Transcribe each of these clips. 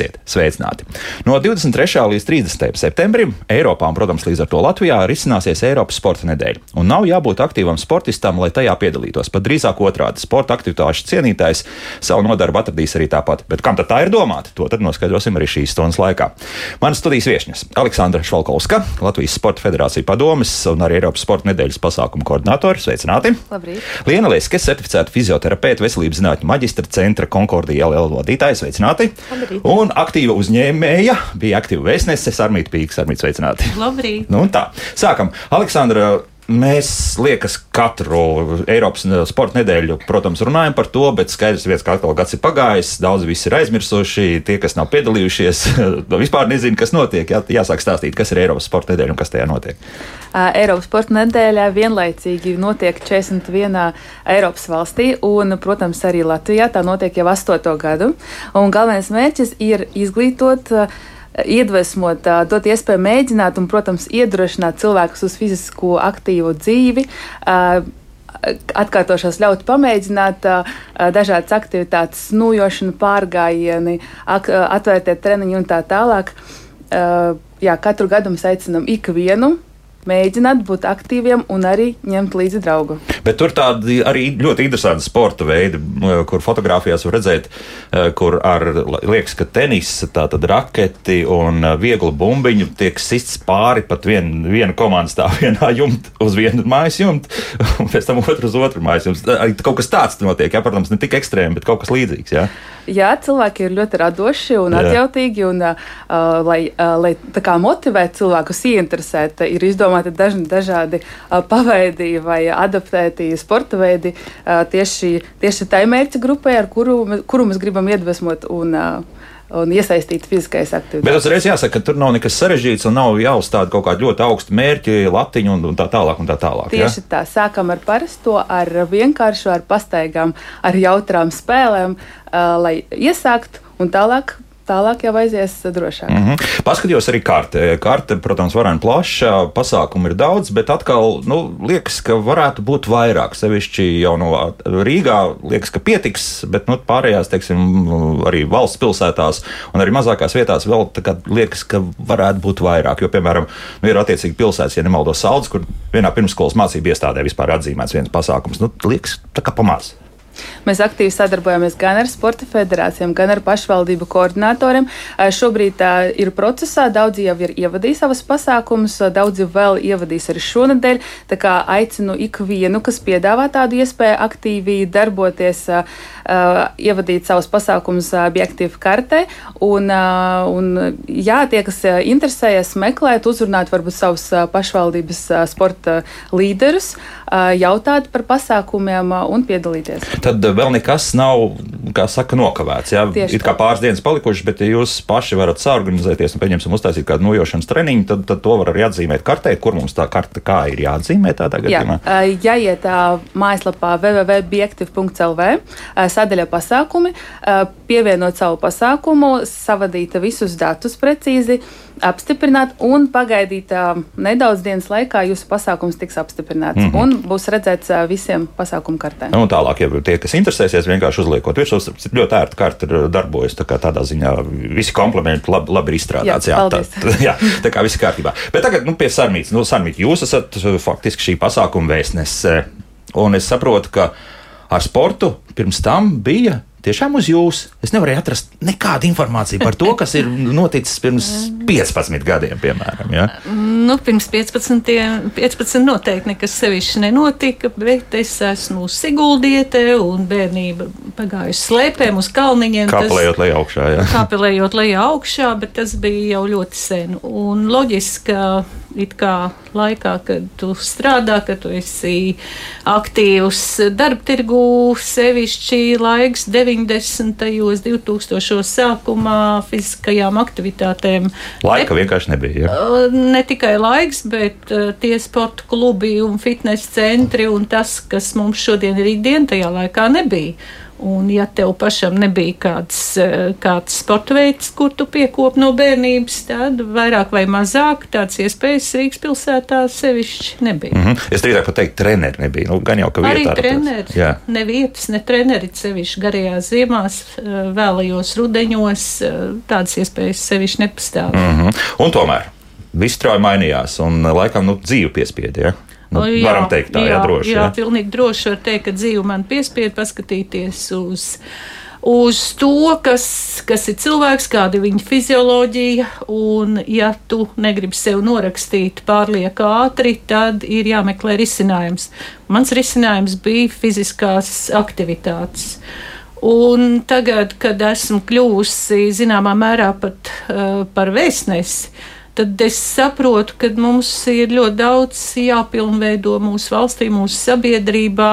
kā labāk dzīvot. Esiet sveicināti! No 23. līdz 30. septembrim Eiropā un, protams, līdz ar to Latvijā risināsies Eiropas sporta nedēļa. Un nav jābūt aktīvam sportistam, lai tajā piedalītos. Pat drīzāk otrādi - sporta aktivitāšu cienītājs savu nodarbu atradīs arī tāpat. Bet kam tad tā ir domāta? To tad noskaidrosim arī šīs stundas laikā. Manas studijas viesņas - Aleksandra Švalkovska, Latvijas Sporta Federācija padomes un arī Eiropas sporta nedēļas pasākumu koordinātori. Sveicināti! Labrīt! Liena Lieske, certificēta fizioterapeita, veselības zinātņu maģistra centra Konkordija LL vadītāja. Sveicināti! Labrīt. Un aktīva uzņēmēja bija aktīva vēstnese Armītas Pīks. Armītas sveicināti! Labrīt! Nu, tā, sākam. Aleksandra, Mēs, liekas, katru Eiropas sporta nedēļu, protams, runājam par to, bet skaidrs, viens, ka atkal gads ir pagājis, daudz visi ir aizmirsuši, tie, kas nav piedalījušies, vispār nezina, kas notiek. Jā, jāsāk stāstīt, kas ir Eiropas sporta nedēļa un kas tajā notiek. Eiropas sporta nedēļā vienlaicīgi notiek 41. Eiropas valstī, un, protams, arī Latvijā tā notiek jau 8. gadu. Un galvenais mērķis ir izglītot iedvesmot, dot iespēju mēģināt un, protams, iedrošināt cilvēkus uz fizisku aktīvu dzīvi. Atkārtošos ļaut pamēģināt dažādas aktivitātes, nūjošanu, pārgājieni, atvērtēt treniņu un tā tālāk. Jā, katru gadu mēs aicinām ikvienu mēģināt būt aktīviem un arī ņemt līdzi draugu. Bet tur tādi arī ļoti interesanti sporta veidi, kur fotografijās var redzēt, eh, kur ar liekas, ka tenisa, tātad raketi un eh, vieglu bumbiņu tiek sists pāri pat vien, viena komanda stāv vienā jumtā uz vienu mājas jumtu, un pēc tam otru uz otru mājas jumtu. Kaut kas tāds notiek, jā, protams, ne tik ekstrēmi, bet kaut kas līdzīgs. Jā. Jā, cilvēki ir ļoti radoši un Jā. atjautīgi, un, uh, lai, uh, lai motivētu cilvēkus ieinteresēt, ir izdomāti dažni dažādi uh, paveidi vai adaptēti sporta veidi uh, tieši, tieši tai mērķa grupai, ar kuru, kuru mēs gribam iedvesmot. Un, uh, un iesaistīt fiziskais aktivitātes. Bet uzreiz jāsaka, ka tur nav nekas sarežģīts un nav jāuzstāda kaut kādi ļoti augsti mērķi, latiņu un, un tā tālāk. Un tā tālāk Tieši ja? tā, sākam ar parasto, ar vienkāršu, ar pastaigām, ar jautrām spēlēm, uh, lai iesāktu un tālāk tālāk jau aizies drošāk. Mm -hmm. Paskatījos arī kartē. Karte, protams, varēja plaša, pasākumu ir daudz, bet atkal nu, liekas, ka varētu būt vairāk. Sevišķi jau no Rīgā liekas, ka pietiks, bet nu, pārējās, teiksim, arī valsts pilsētās un arī mazākās vietās vēl liekas, ka varētu būt vairāk. Jo, piemēram, nu, ir attiecīgi pilsētas, ja nemaldos, Saldus, kur vienā pirmsskolas mācību iestādē vispār atzīmēts viens pasākums. Nu, liekas, tā kā pamāts. Mēs aktīvi sadarbojamies gan ar sporta federācijām, gan ar pašvaldību koordinatoriem. Šobrīd tā ir procesā, daudzi jau ir ievadījuši savus pasākumus, daudzi vēl ievadīs arī šonadēļ. Tā kā aicinu ikvienu, kas piedāvā tādu iespēju aktīvi darboties, ievadīt savus pasākumus objektīvi kartē. Un, un jā, tie, kas interesējas, meklēt, uzrunāt varbūt savus pašvaldības sporta līderus, jautāt par pasākumiem un piedalīties. Tā tad vēl nekas nav, kā saka, nokavēts. Jā, Tieši ir kā pāris dienas palikušas, bet ja jūs paši varat saorganizēties un, pieņemsim, uztaisīt kādu nojošanas treniņu, tad, tad to var arī atzīmēt kartē, kur mums tā karta kā ir jāatzīmē tādā gadījumā. Jā, jāiet mājaslapā www.biektiv.lv sadaļa pasākumi, pievienot savu pasākumu, savadīt visus datus precīzi apstiprināt un pagaidīt uh, nedaudz dienas laikā, jūsu pasākums tiks apstiprināts mm -hmm. un būs redzēts uh, visiem pasākumu kartēm. Un tālāk, ja tie, kas interesēsies, vienkārši uzliekot virsū, ļoti ērta karta darbojas. Tā tādā ziņā visi komplementi labi, labi ir izstrādāts. Jā, jā, tā, tā, jā, tā kā viss kārtībā. Bet tagad nu, pie Sarmītas. Nu, Sarmīt, jūs esat faktiski šī pasākuma vēstnese. Un es saprotu, ka ar sportu pirms tam bija tiešām uz jums. Es nevarēju atrast nekādu informāciju par to, kas ir noticis pirms 15 gadiem, piemēram. Ja? Nu, pirms 15, 15 noteikti nekas sevišķi nenotika, bet es esmu Siguldiete un bērnība pagājusi slēpēm uz kalniņiem. Kāpelējot lejā augšā, jā. Kāpelējot lejā augšā, bet tas bija jau ļoti sen. Un loģiski, ka it kā laikā, kad tu strādā, ka tu esi aktīvs darba tirgū, sevišķi laiks 90. un 2000. sākumā fiziskajām aktivitātēm. Laika ne, vienkārši nebija. Ja? Ne tikai laiks, bet tie sporta klubi un fitnesa centri un tas, kas mums šodien ir ikdiena, tajā laikā nebija. Un, ja tev pašam nebija kāds, eh, kāds sporta veids, kur tu piekopi no bērnības, tad vairāk vai mazāk tāds iespējas Rīgas pilsētā tā sevišķi nebija. Mm -hmm. Es drīzāk pat teiktu, treneri nebija. Nu, gan jau, ka Arī vietā treneri, Jā. ne vietas, ne treneri sevišķi garajās ziemās, eh, vēlajos rudeņos, eh, tādas iespējas sevišķi nepastāv. Mm -hmm. Un tomēr viss strauji mainījās, un laikam nu, dzīve piespieda. Nu, O, jā, varam teikt, tā jā, jā droši. Jā, Jā. pilnīgi droši var teikt, ka dzīve man piespied paskatīties uz. Uz to, kas, kas ir cilvēks, kāda ir viņa fizioloģija, un, ja tu negribi sev norakstīt pārlieku ātri, tad ir jāmeklē risinājums. Mans risinājums bija fiziskās aktivitātes. Un tagad, kad esmu kļuvusi zināmā mērā pat uh, par vēstnesi, tad es saprotu, ka mums ir ļoti daudz jāpilnveido mūsu valstī, mūsu sabiedrībā.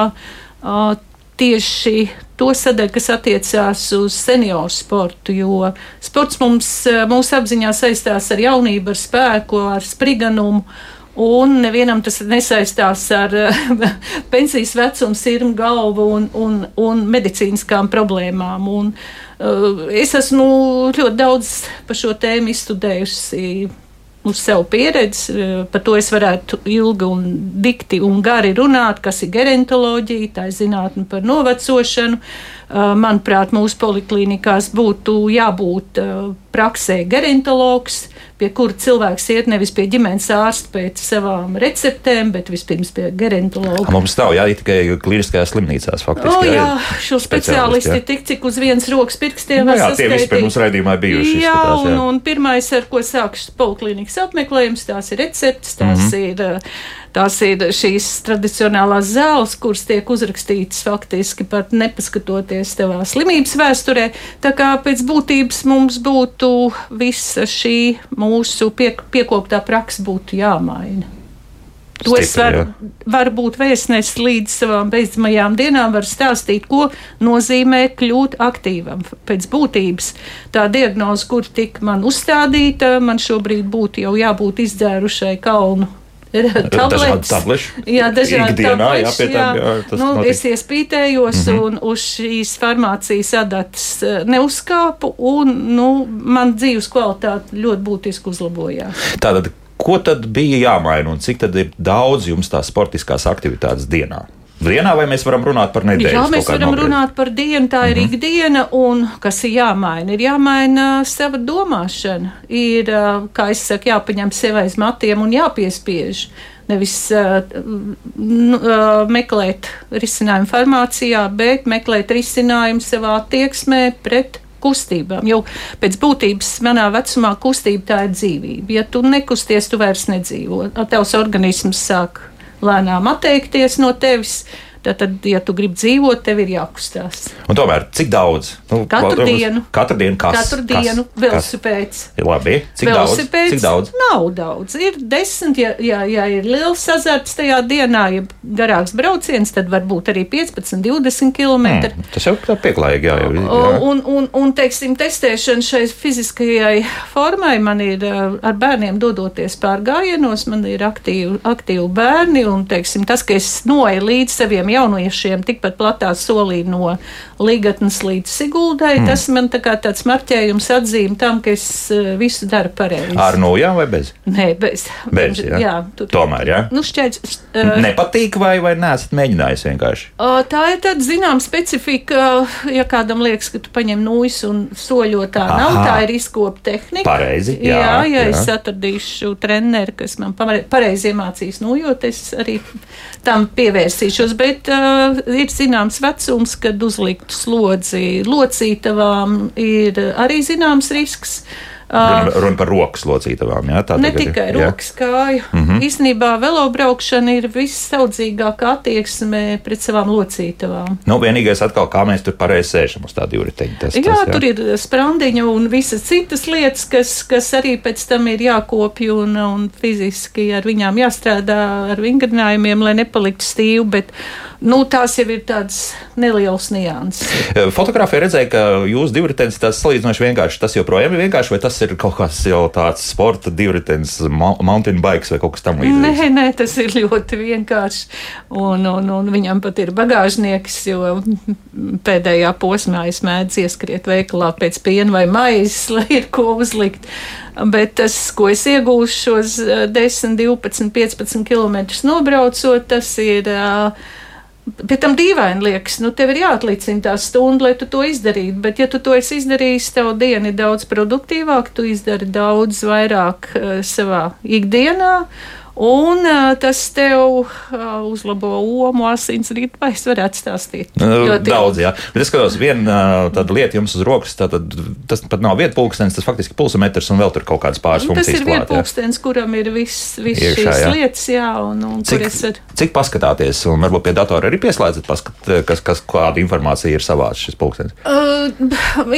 Tieši to sadaļu, kas attiecās uz senioru sportu, jo sports mums, mūsu apziņā saistās ar jaunību, ar spēku, ar spriganumu. Un nevienam tas nesaistās ar pensijas vecumu, sirmu galvu un, un, un medicīniskām problēmām. Un, uh, es esmu ļoti daudz par šo tēmu izstudējusi uz sev pieredzi, uh, par to es varētu ilgi un dikti un gari runāt, kas ir gerontoloģija, tā ir zinātne par novecošanu. Uh, Manuprāt, mūsu poliklinikās būtu jābūt uh, praksē gerontologs, pie kura cilvēks iet nevis pie ģimenes ārsta pēc savām receptēm, bet vispirms pie gerontologa. Mums nav jāiet tikai kliniskajās slimnīcās. Faktiski, O, jā, ir šo speciālisti jā. tik cik uz vienas rokas pirkstiem. Nu, var jā, tie saskaitīt. pie mums raidījumā bijuši. Jā, izskatās, un, un pirmais, ar ko sākšu poliklīnikas apmeklējums, tās ir receptes, tās, mm -hmm. ir, uh, tās ir šīs tradicionālās zāles, kuras tiek uzrakstītas faktiski pat nepaskatoties tevā slimības vēsturē. Tā kā pēc būtības mums būtu visa šī mūsu pie, piekoptā praksa būtu jāmaina. To es Stipri, varu, jā. varu būt vēstnesis līdz savām beidzamajām dienām, var stāstīt, ko nozīmē kļūt aktīvam. Pēc būtības tā diagnoze, kur tika man uzstādīta, man šobrīd būtu jau jābūt izdzērušai kalnu. Dažādi tablešu. Jā, dažādi Ikdienā, jā, tableši, pie tam, jā, tas nu, notiek. es iespītējos mm -hmm. un uz šīs farmācijas adatas eh, neuzkāpu, un nu, man dzīves kvalitāte ļoti būtiski uzlabojās. Tātad, ko tad bija jāmaina un cik tad ir daudz jums tās sportiskās aktivitātes dienā? Dienā vai mēs varam runāt par nedēļu? Jā, mēs varam runāt par dienu, tā ir mm -hmm. ikdiena, un kas ir jāmaina? Ir jāmaina sava domāšana. Ir, kā es saku, jāpaņem sev aiz matiem un jāpiespiež. Nevis uh, uh, meklēt risinājumu farmācijā, bet meklēt risinājumu savā attieksmē pret kustībām. Jo pēc būtības manā vecumā kustība tā ir dzīvība. Ja tu nekusties, tu vairs nedzīvo. Tavs organisms sāk lēnām atteikties no tevis. Tad, ja tu gribi dzīvot, tev ir jākustās. Un tomēr, cik daudz? Nu, Katru varbūt- dienu. Katru dienu, kas? Katru kas, dienu kas? velosipēds. Labi, cik daudz? Velosipēds Cik daudz? Nav daudz. Ir desmit, ja, ja, ja ir liels azarts tajā dienā, ja garāks brauciens, tad varbūt arī 15, 20 km. Mm, tas jau tā pieklājīgi, jā. Jau, jā. Un, un, un, teiksim, testēšana šai fiziskajai formai man ir uh, ar bērniem dodoties pārgājienos, man ir aktīvi, aktīvi bērni, un, teiksim, tas, ka es noeju līdz saviem jauniešiem tikpat platā solī no Ligatnes līdz Siguldai, mm. tas man tā kā tāds marķējums atzīme tam, ka es uh, visu daru pareizi. Ar nojām vai bez? Nē, bez. Bez, jā. jā tur, Tomēr, jā. Nu, šķiet, uh, Nepatīk vai, vai neesat mēģinājis vienkārši? Ā, Tā ir tāda zināmā specifika, ja kādam liekas, ka tu paņem nūjas un soļotā nav. Aha. Tā ir izkopta tehnika. Pareizi, jā, jā, ja jā. es atradīšu treneri, kas man pare- pareizi iemācīs nūjot, es arī tam pievērsīšos. Bet uh, ir zināms vecums, kad uzlikt slodzi locītavām ir arī zināms risks. Ā, Runa, par rokas locītavām, jā? Tā Ne tagad tikai jā? rokas, kāju. Mm -hmm. Īsnībā velobraukšana ir vissaudzīgākā attieksme pret savām locītavām. Nu, vienīgais atkal, kā mēs tur pareizi sēžam uz tādu jūriteņu. Tas, Jā, tas, jā, tur ir sprandiņa un visas citas lietas, kas, kas arī pēc tam ir jākopja un, un fiziski ar viņām jāstrādā ar vingrinājumiem, lai nepaliktu stīvi, bet nu, tās jau ir tādas nelielas nianses. Fotogrāfija redzēja, ka jūsu divritenis tas salīdzinoši vienkārši. Tas joprojām ir vienkārši, vai tas ir kaut kas tāds sporta divritenis, mountain bikes vai kaut kas tamlīdzīgs? Nē, nē, tas ir ļoti vienkārši. Un, un, un viņam pat ir bagāžnieks, jo pēdējā posmā es mēdzu ieskriet veikalā pēc piena vai maizes, lai ir ko uzlikt. Bet tas, ko es iegūšu šos 10, 12, 15 km nobraucot, tas ir. Pēc tam dīvaini liekas, nu, tev ir jāatlicina tā stunda, lai tu to izdarītu. Bet, ja tu to esi izdarījis, tev diena ir daudz produktīvāka, tu izdari daudz vairāk uh, savā ikdienā. Un tas tev uzlabo omu, asins rītu, vai es varētu stāstīt. Nu, daudz, jā. Bet es skatos, viena tāda lieta jums uz rokas, tātad tas pat nav vietpulkstenis, tas faktiski pulsometrs un vēl tur kaut kādas pāris nu, funkcijas. Tas ir vietpulkstenis, kuram ir viss vis šīs jā. lietas, jā, un, un cik, kur es ar... Cik paskatāties, un varbūt pie datora arī pieslēdzat, paskat, kas, kas, kāda informācija ir savāds šis pulkstenis? Uh,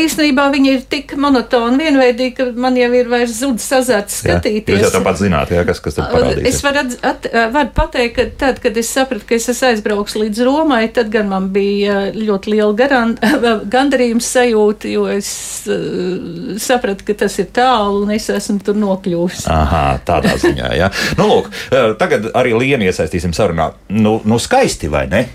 īstenībā viņi ir tik monotoni, vienveidīgi, ka man jau ir vairs zudis azarts skatīties. Jā, jūs jau tāpat zināt, jā, kas, kas tur parādīs es varu, at, at, varu pateikt, ka tad, kad es sapratu, ka es esmu aizbraucis līdz Romai, tad gan man bija ļoti liela garan, gandarījums sajūta, jo es uh, sapratu, ka tas ir tālu un es esmu tur nokļuvis. Aha, tādā ziņā, jā. Nu, lūk, tagad arī Lienu iesaistīsim sarunā. Nu, nu skaisti vai ne?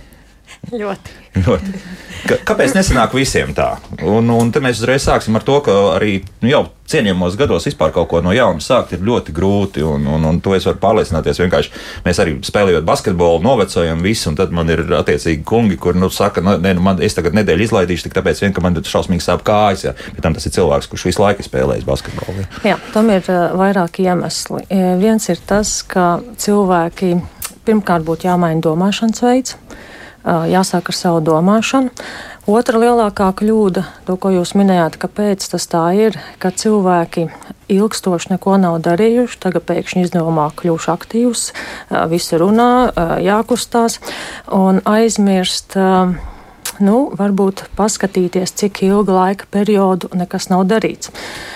Ļoti. Ļoti. Kāpēc nesanāk visiem tā? Un, un te mēs uzreiz sāksim ar to, ka arī nu, jau cienījamos gados vispār kaut ko no jauna sākt ir ļoti grūti. Un, un, un to es varu pārliecināties. Vienkārši mēs arī spēlējot basketbolu, novecojam visu, un tad man ir attiecīgi kungi, kur nu, saka, nu, ne, nu, man, es tagad nedēļu izlaidīšu, tik tāpēc, vien, ka man ir šausmīgi sāp kājas. Ja. Bet tam tas ir cilvēks, kurš visu laiku spēlējis basketbolu. Ja. Jā, tam ir uh, vairāki iemesli. Viens ir tas, ka cilvēki pirmkārt būtu jāmaina domāšanas veids jāsāk ar savu domāšanu. Otra lielākā kļūda, to, ko jūs minējāt, kāpēc tas tā ir, ka cilvēki ilgstoši neko nav darījuši, tagad pēkšņi izdomā kļūšu aktīvs, visi runā, jākustās un aizmirst nu, varbūt paskatīties, cik ilgu laika periodu nekas nav darīts.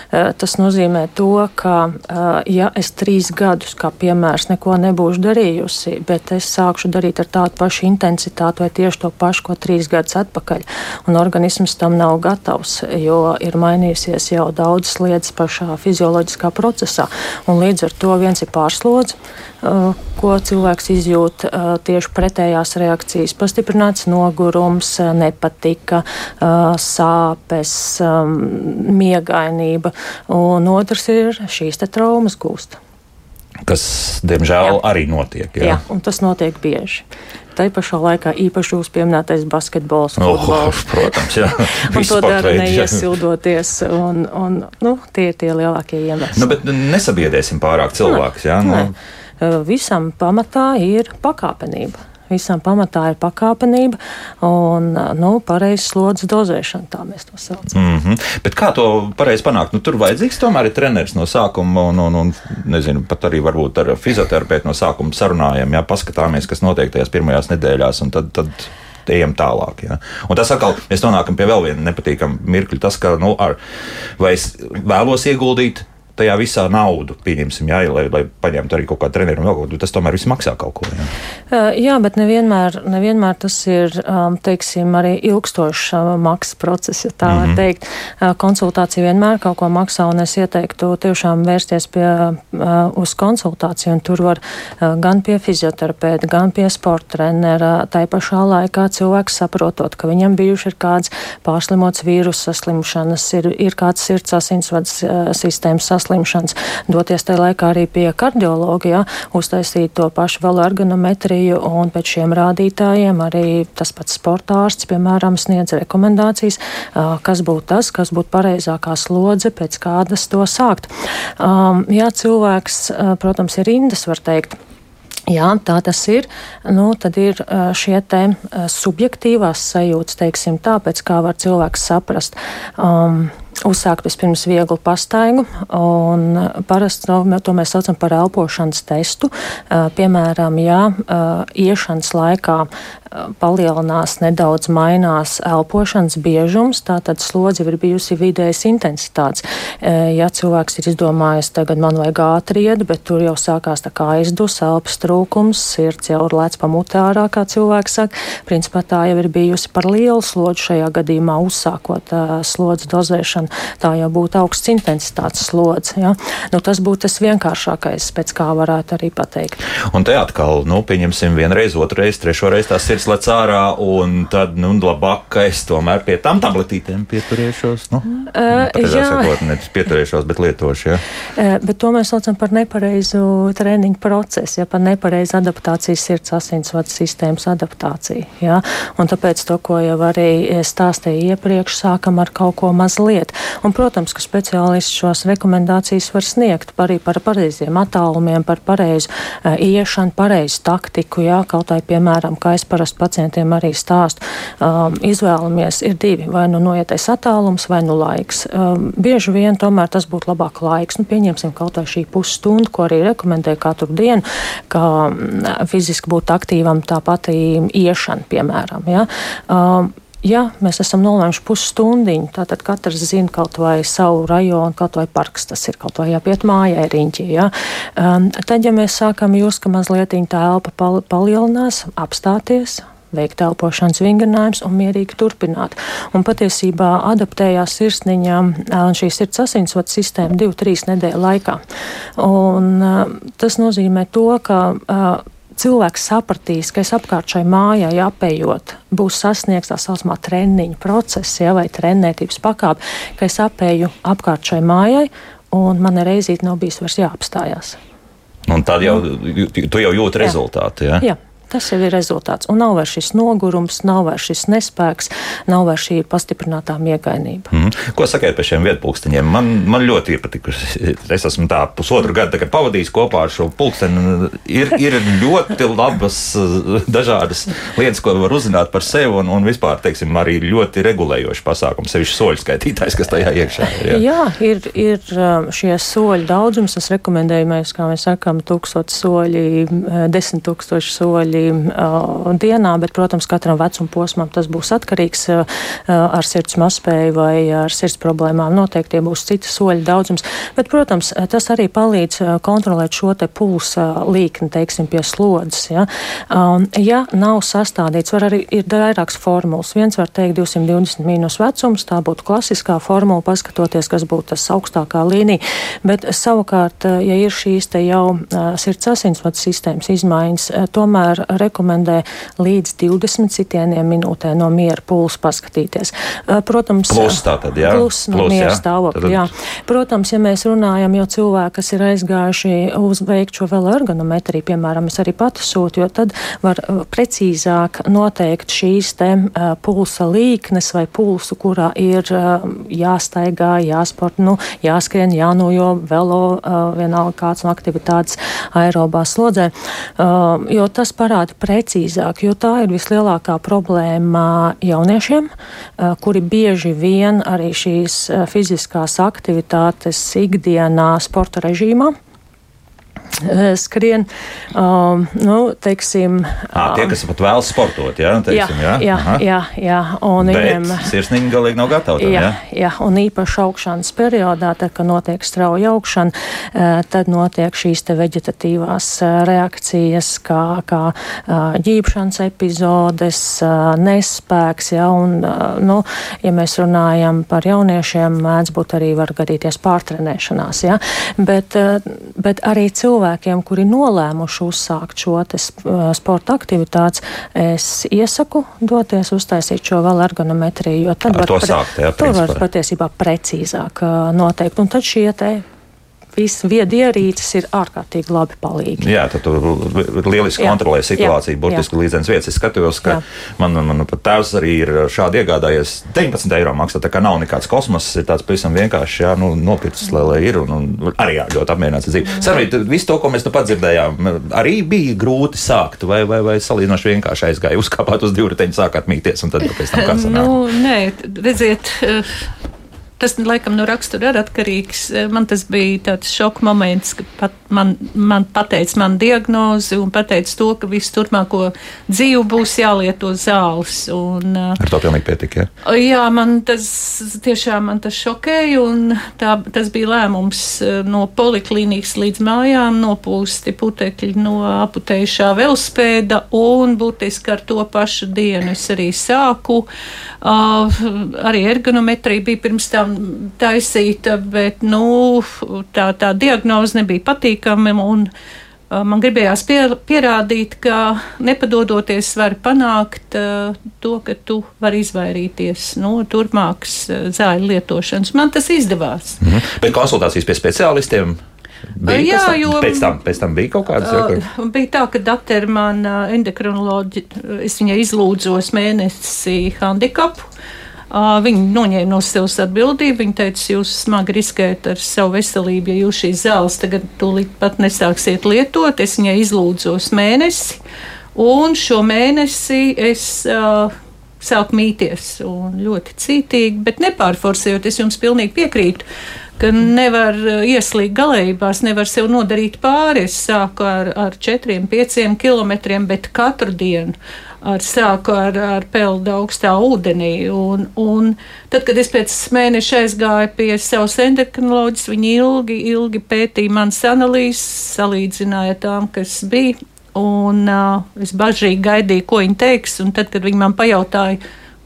Eh, tas nozīmē to, ka, eh, ja es trīs gadus, kā piemērs, neko nebūšu darījusi, bet es sākšu darīt ar tādu pašu intensitāti vai tieši to pašu, ko trīs gadus atpakaļ, un organisms tam nav gatavs, jo ir mainījusies jau daudzas lietas pašā fizioloģiskā procesā, un līdz ar to viens ir pārslodzi Uh, ko cilvēks izjūt tieši pretējās reakcijas. Pastiprināts nogurums, nepatika, sāpes, miegainība, un otrs ir šīs traumas gūst. Kas, diemžēl, jā. arī notiek. Jā. jā, un tas notiek bieži. Tā pašā laikā īpaši jūs pieminētais basketbols. Oh, protams, jā. un to dara neiesildoties. Un, un, nu, tie ir tie lielākie iemesli. Nu, bet nesabiedēsim pārāk cilvēkus. Nu. Eh, visam pamatā ir pakāpenība. Visam pamatā ir pakāpenība un nu, pareizs slodzes dozēšana, tā mēs to saucam. Mm -hmm. Bet kā to pareizi panākt? Nu, tur vajadzīgs tomēr ir treneris no sākuma, un, un, un nezinu, pat arī varbūt ar fizioterapeitu no sākuma sarunājam, jā, paskatāmies, kas notiek tajās pirmajās nedēļās, un tad. tad ejam tālāk. Ja. Un tas atkal mēs nonākam pie vēl viena nepatīkama mirkļa. Tas, ka nu, ar, vai es vēlos ieguldīt tajā visā naudu, pieņemsim, jā, lai, lai paņemtu arī kaut kādu treneru ko, tas tomēr viss maksā kaut ko. Jā, uh, jā bet nevienmēr, nevienmēr tas ir, um, teiksim, arī ilgstošs uh, maksas process, ja tā mm -hmm. var mhm. teikt. Uh, konsultācija vienmēr kaut ko maksā, un es ieteiktu tiešām vērsties pie, uz konsultāciju, un tur var gan pie fizioterapeita, gan pie sporta trenera. Tā pašā laikā cilvēks saprotot, ka viņam bijuši ir kāds pārslimots vīrusu saslimšanas, ir, ir kāds sirds asinsvads sistēmas saslimšanas saslimšanas, doties tajā laikā arī pie kardiologa, ja, uztaisīt to pašu vēl ergonometriju un pēc šiem rādītājiem arī tas pats sportārsts, piemēram, sniedz rekomendācijas, kas būtu tas, kas būtu pareizākā slodze, pēc kādas to sākt. Ja cilvēks, protams, ir indas, var teikt, Jā, tā tas ir. Nu, tad ir šie te subjektīvās sajūtas, teiksim, tāpēc kā var cilvēks saprast. Um, uzsākt vispirms vieglu pastaigu, un parasti no, to mēs saucam par elpošanas testu. Piemēram, ja iešanas laikā palielinās nedaudz mainās elpošanas biežums, tātad slodze ir bijusi vidējas intensitātes. Ja cilvēks ir izdomājis, tagad man vajag ātri iet, bet tur jau sākās tā kā aizdus, elpas trūkums, sirds jau ir lēc pamutē ārā, kā cilvēks saka, principā tā jau ir bijusi par lielu slodzi šajā gadījumā uzsākot slodzi dozēšanu. Tā jau būtu augsts intensitātes slodze. Ja? Nu, tas būtu tas vienkāršākais, pēc kā varētu arī pateikt. Un te atkal, nu, pieņemsim vienreiz, otrreiz, trešoreiz tās sirds lec ārā, un tad, nu, labāk es tomēr pie tam tabletītēm pieturēšos. Nu, uh, jā, sakot, nevis pieturēšos, bet lietošu. Ja? Uh, bet to mēs saucam par nepareizu treniņu procesu, ja par nepareizu adaptācijas sirds asinsvadu sistēmas adaptāciju. Ja? Un tāpēc to, ko jau arī stāstīju iepriekš, sākam ar kaut ko mazliet. Un, protams, ka speciālisti šos rekomendācijas var sniegt arī par pareiziem attālumiem, par pareizu uh, iešanu, pareizu taktiku. Ja? Kaut vai, piemēram, kā es parasti pacientiem arī stāstu, um, izvēlamies ir divi, vai nu noietais attālums, vai nu laiks. Um, bieži vien tomēr tas būtu labāk laiks. Nu, pieņemsim kaut vai šī pusstunda, ko arī rekomendēju katru dienu, ka um, fiziski būt aktīvam, tāpat iešana, piemēram. Ja? Um, Ja mēs esam nolēmuši pusstundiņu, tad katrs zina kaut vai savu rajonu, kaut vai parks, tas ir kaut vai jāpiet mājai riņķī. Ja? Um, tad, ja mēs sākam just, ka mazliet tā elpa pal palielinās, apstāties, veikt elpošanas vingrinājumus un mierīgi turpināt. Un patiesībā adaptējās sirsniņa un šī sirds asinsvadu sistēma 2-3 nedēļu laikā. Un, uh, tas nozīmē to, ka uh, cilvēks sapratīs, ka es apkārt šai mājai apējot, būs sasniegts tā saucamā treniņa process, ja, vai trenētības pakāpe, ka es apēju apkārt šai mājai, un man reizīt nav bijis vairs jāapstājās. Un tad jau tu jau jūti rezultātu. Ja? Jā. Tas jau ir rezultāts. Un nav vairs šis nogurums, nav vairs šis nespēks, nav vairs šī pastiprinātā miegainība. Mm. Ko sakiet par šiem vietpulksteņiem? Man, man ļoti iepatikuši. Es esmu tā pusotru gadu pavadījis kopā ar šo pulksteni. Ir, ir ļoti labas dažādas lietas, ko var uzzināt par sevi un, un vispār, teiksim, arī ļoti regulējoši pasākumi, sevišķi soļu skaitītājs, kas tajā iekšā ir. Jā, jā ir, ir um, šie soļu daudzums. Es rekomendēju, mēs, kā mēs sakām, tūkstoši soļi, desmit tūkstoši soļi soļi uh, dienā, bet, protams, katram vecuma posmam tas būs atkarīgs uh, ar sirds mazspēju vai ar sirds problēmām. Noteikti tie būs citi soļi daudzums, bet, protams, tas arī palīdz uh, kontrolēt šo te pulsa līkni, teiksim, pie slodzes. Ja, um, ja nav sastādīts, var arī ir vairākas formulas. Viens var teikt 220 mīnus vecums, tā būtu klasiskā formula, paskatoties, kas būtu tas augstākā līnija, bet savukārt, ja ir šīs te jau sirds asinsvadu sistēmas izmaiņas, tomēr rekomendē līdz 20 sitieniem minūtē no miera pulsa paskatīties. Protams, plus tātad, jā. Plus no plus, miera stāvokļa, jā. Protams, ja mēs runājam, jo cilvēki, kas ir aizgājuši uz veikt šo vēl ergonometriju, piemēram, es arī pati sūtu, jo tad var precīzāk noteikt šīs te pulsa līknes vai pulsu, kurā ir jāstaigā, jāsport, nu, jāskrien, jānojo, velo, vienalga kāds no aktivitātes aerobā slodzē, jo tas parāda parāda precīzāk, jo tā ir vislielākā problēma jauniešiem, kuri bieži vien arī šīs fiziskās aktivitātes ikdienā sporta režīmā skrien. Um, nu, teiksim, à, tie, kas pat vēlas sportot, jā, teiksim, jā, jā, jā, jā, jā un Bet viņiem sirsniņa galīgi nav gatava. Tam, jā, jā? jā, un īpaši augšanas periodā, tad, kad notiek strauja augšana, eh, tad notiek šīs te veģetatīvās eh, reakcijas, kā, kā ģīpšanas epizodes, nespēks, jā, un, nu, ja mēs runājam par jauniešiem, mēdz būt arī var gadīties pārtrenēšanās, jā, bet, bet arī cilvēki cilvēkiem, kuri nolēmuši uzsākt šo sporta aktivitātes, es iesaku doties uztaisīt šo vēl ergonometriju, jo tad Ar var, sākt, jā, to var patiesībā precīzāk noteikt. Un tad šie te visas viedierīces ir ārkārtīgi labi palīgi. Jā, tad tu lieliski jā. kontrolē situāciju, jā. burtiski jā. līdzenas vietas. Es skatos, ka jā. man, man, pat tēvs arī ir šādi iegādājies 19 eiro maksā, tā kā nav nekāds kosmos, ir tāds pavisam vienkārši, jā, nu, nopircis, lai, lai ir, un, un arī jā, ļoti apmierināts ar dzīvi. Sarvīt, visu to, ko mēs nu pat dzirdējām, arī bija grūti sākt, vai, vai, vai salīdzinoši vienkārši aizgāja uzkāpāt uz divriteņu, sākāt mīties, un tad pēc tam kā sanāk? Nu, nē, redziet, Tas laikam no rakstura ir atkarīgs. Eh, man tas bija tāds šoka moments, kad pat man, man pateica man diagnozi un pateica to, ka visu turpmāko dzīvi būs jālieto zāles. Un, eh, Ar to pilnīgi pietika. Ja? Jā, man tas tiešām man tas šokēja un tā, tas bija lēmums eh, no poliklīnikas līdz mājām nopūsti putekļi no aputējušā velospēda un būtiski ar to pašu dienu es arī sāku. Uh, arī ergonometrija bija pirms tam taisīta, bet nu, tā, tā diagnoze nebija patīkama. Un, Man gribējās pier, pierādīt, ka nepadodoties var panākt uh, to, ka tu vari izvairīties no turpmākas uh, zāļu lietošanas. Man tas izdevās. Mhm. Bet konsultācijas pie speciālistiem Bija Jā, tam, jo- pēc tam, pēc tam bija kaut kādas Uh, bija tā, ka doktora man uh, endokrinoloģi, es viņai izlūdzos mēnesi handikapu. Viņa noņēma no sevis atbildību. Viņa teica, jūs smagi riskējat ar savu veselību, ja jūs šīs zāles tagad tūlīt pat nesāksiet lietot. Es viņai izlūdzos mēnesi, un šo mēnesi es. Uh, Sāk mīties un ļoti cītīgi, bet nepārforsējot. Es jums pilnīgi piekrītu, ka nevar ieslīgt galējībās, nevar sev nodarīt pāri. Es sāku ar, ar 4, 5 kilometriem, bet katru dienu ar sāku ar, ar peldu augstā ūdenī. Un, un tad, kad es pēc mēneša aizgāju pie savas endokrinoloģijas, viņi ilgi, ilgi pētīja manas analīzes, salīdzināja tām, kas bija. Un uh, es bažīgi gaidīju, ko viņi teiks. Un tad, kad viņi man pajautāja,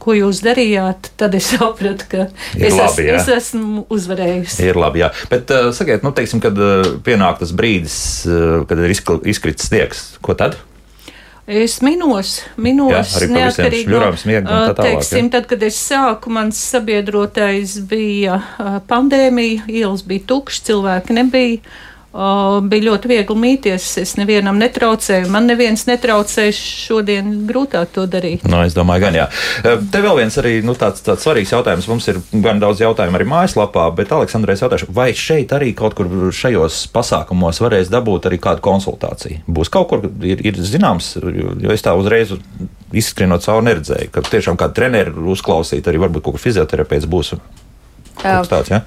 ko jūs darījāt, tad es sapratu, ka Ir es, labi, jā. es esmu uzvarējusi. Ir labi, jā. Bet, uh, sakiet, nu, teiksim, kad uh, pienāk tas brīdis, uh, kad ir izkritis sniegs, ko tad? Es minos, minos Jā, neatkarīgi un tā Teiksim, tad, kad es sāku, mans sabiedrotais bija pandēmija, ielas bija tukšas, cilvēki nebija. Ā, Bija ļoti viegli mīties, es nevienam netraucēju, man neviens netraucēja. Šodien grūtāk to darīt. Nu, es domāju, gan jā. Uh, Te vēl viens arī nu, tāds, tāds svarīgs jautājums. Mums ir gan daudz jautājumu arī mājaslapā, bet Aleksandrs jautāšu, vai šeit arī kaut kur šajos pasākumos varēs dabūt arī kādu konsultāciju? Būs kaut kur, ir, ir zināms, jo jo es tā uzreiz izskrienot cauri neredzēju, ka tiešām kādu treneru uzklausīt, arī varbūt kaut kur fizioterapeits būs. Kaut tāds, ja?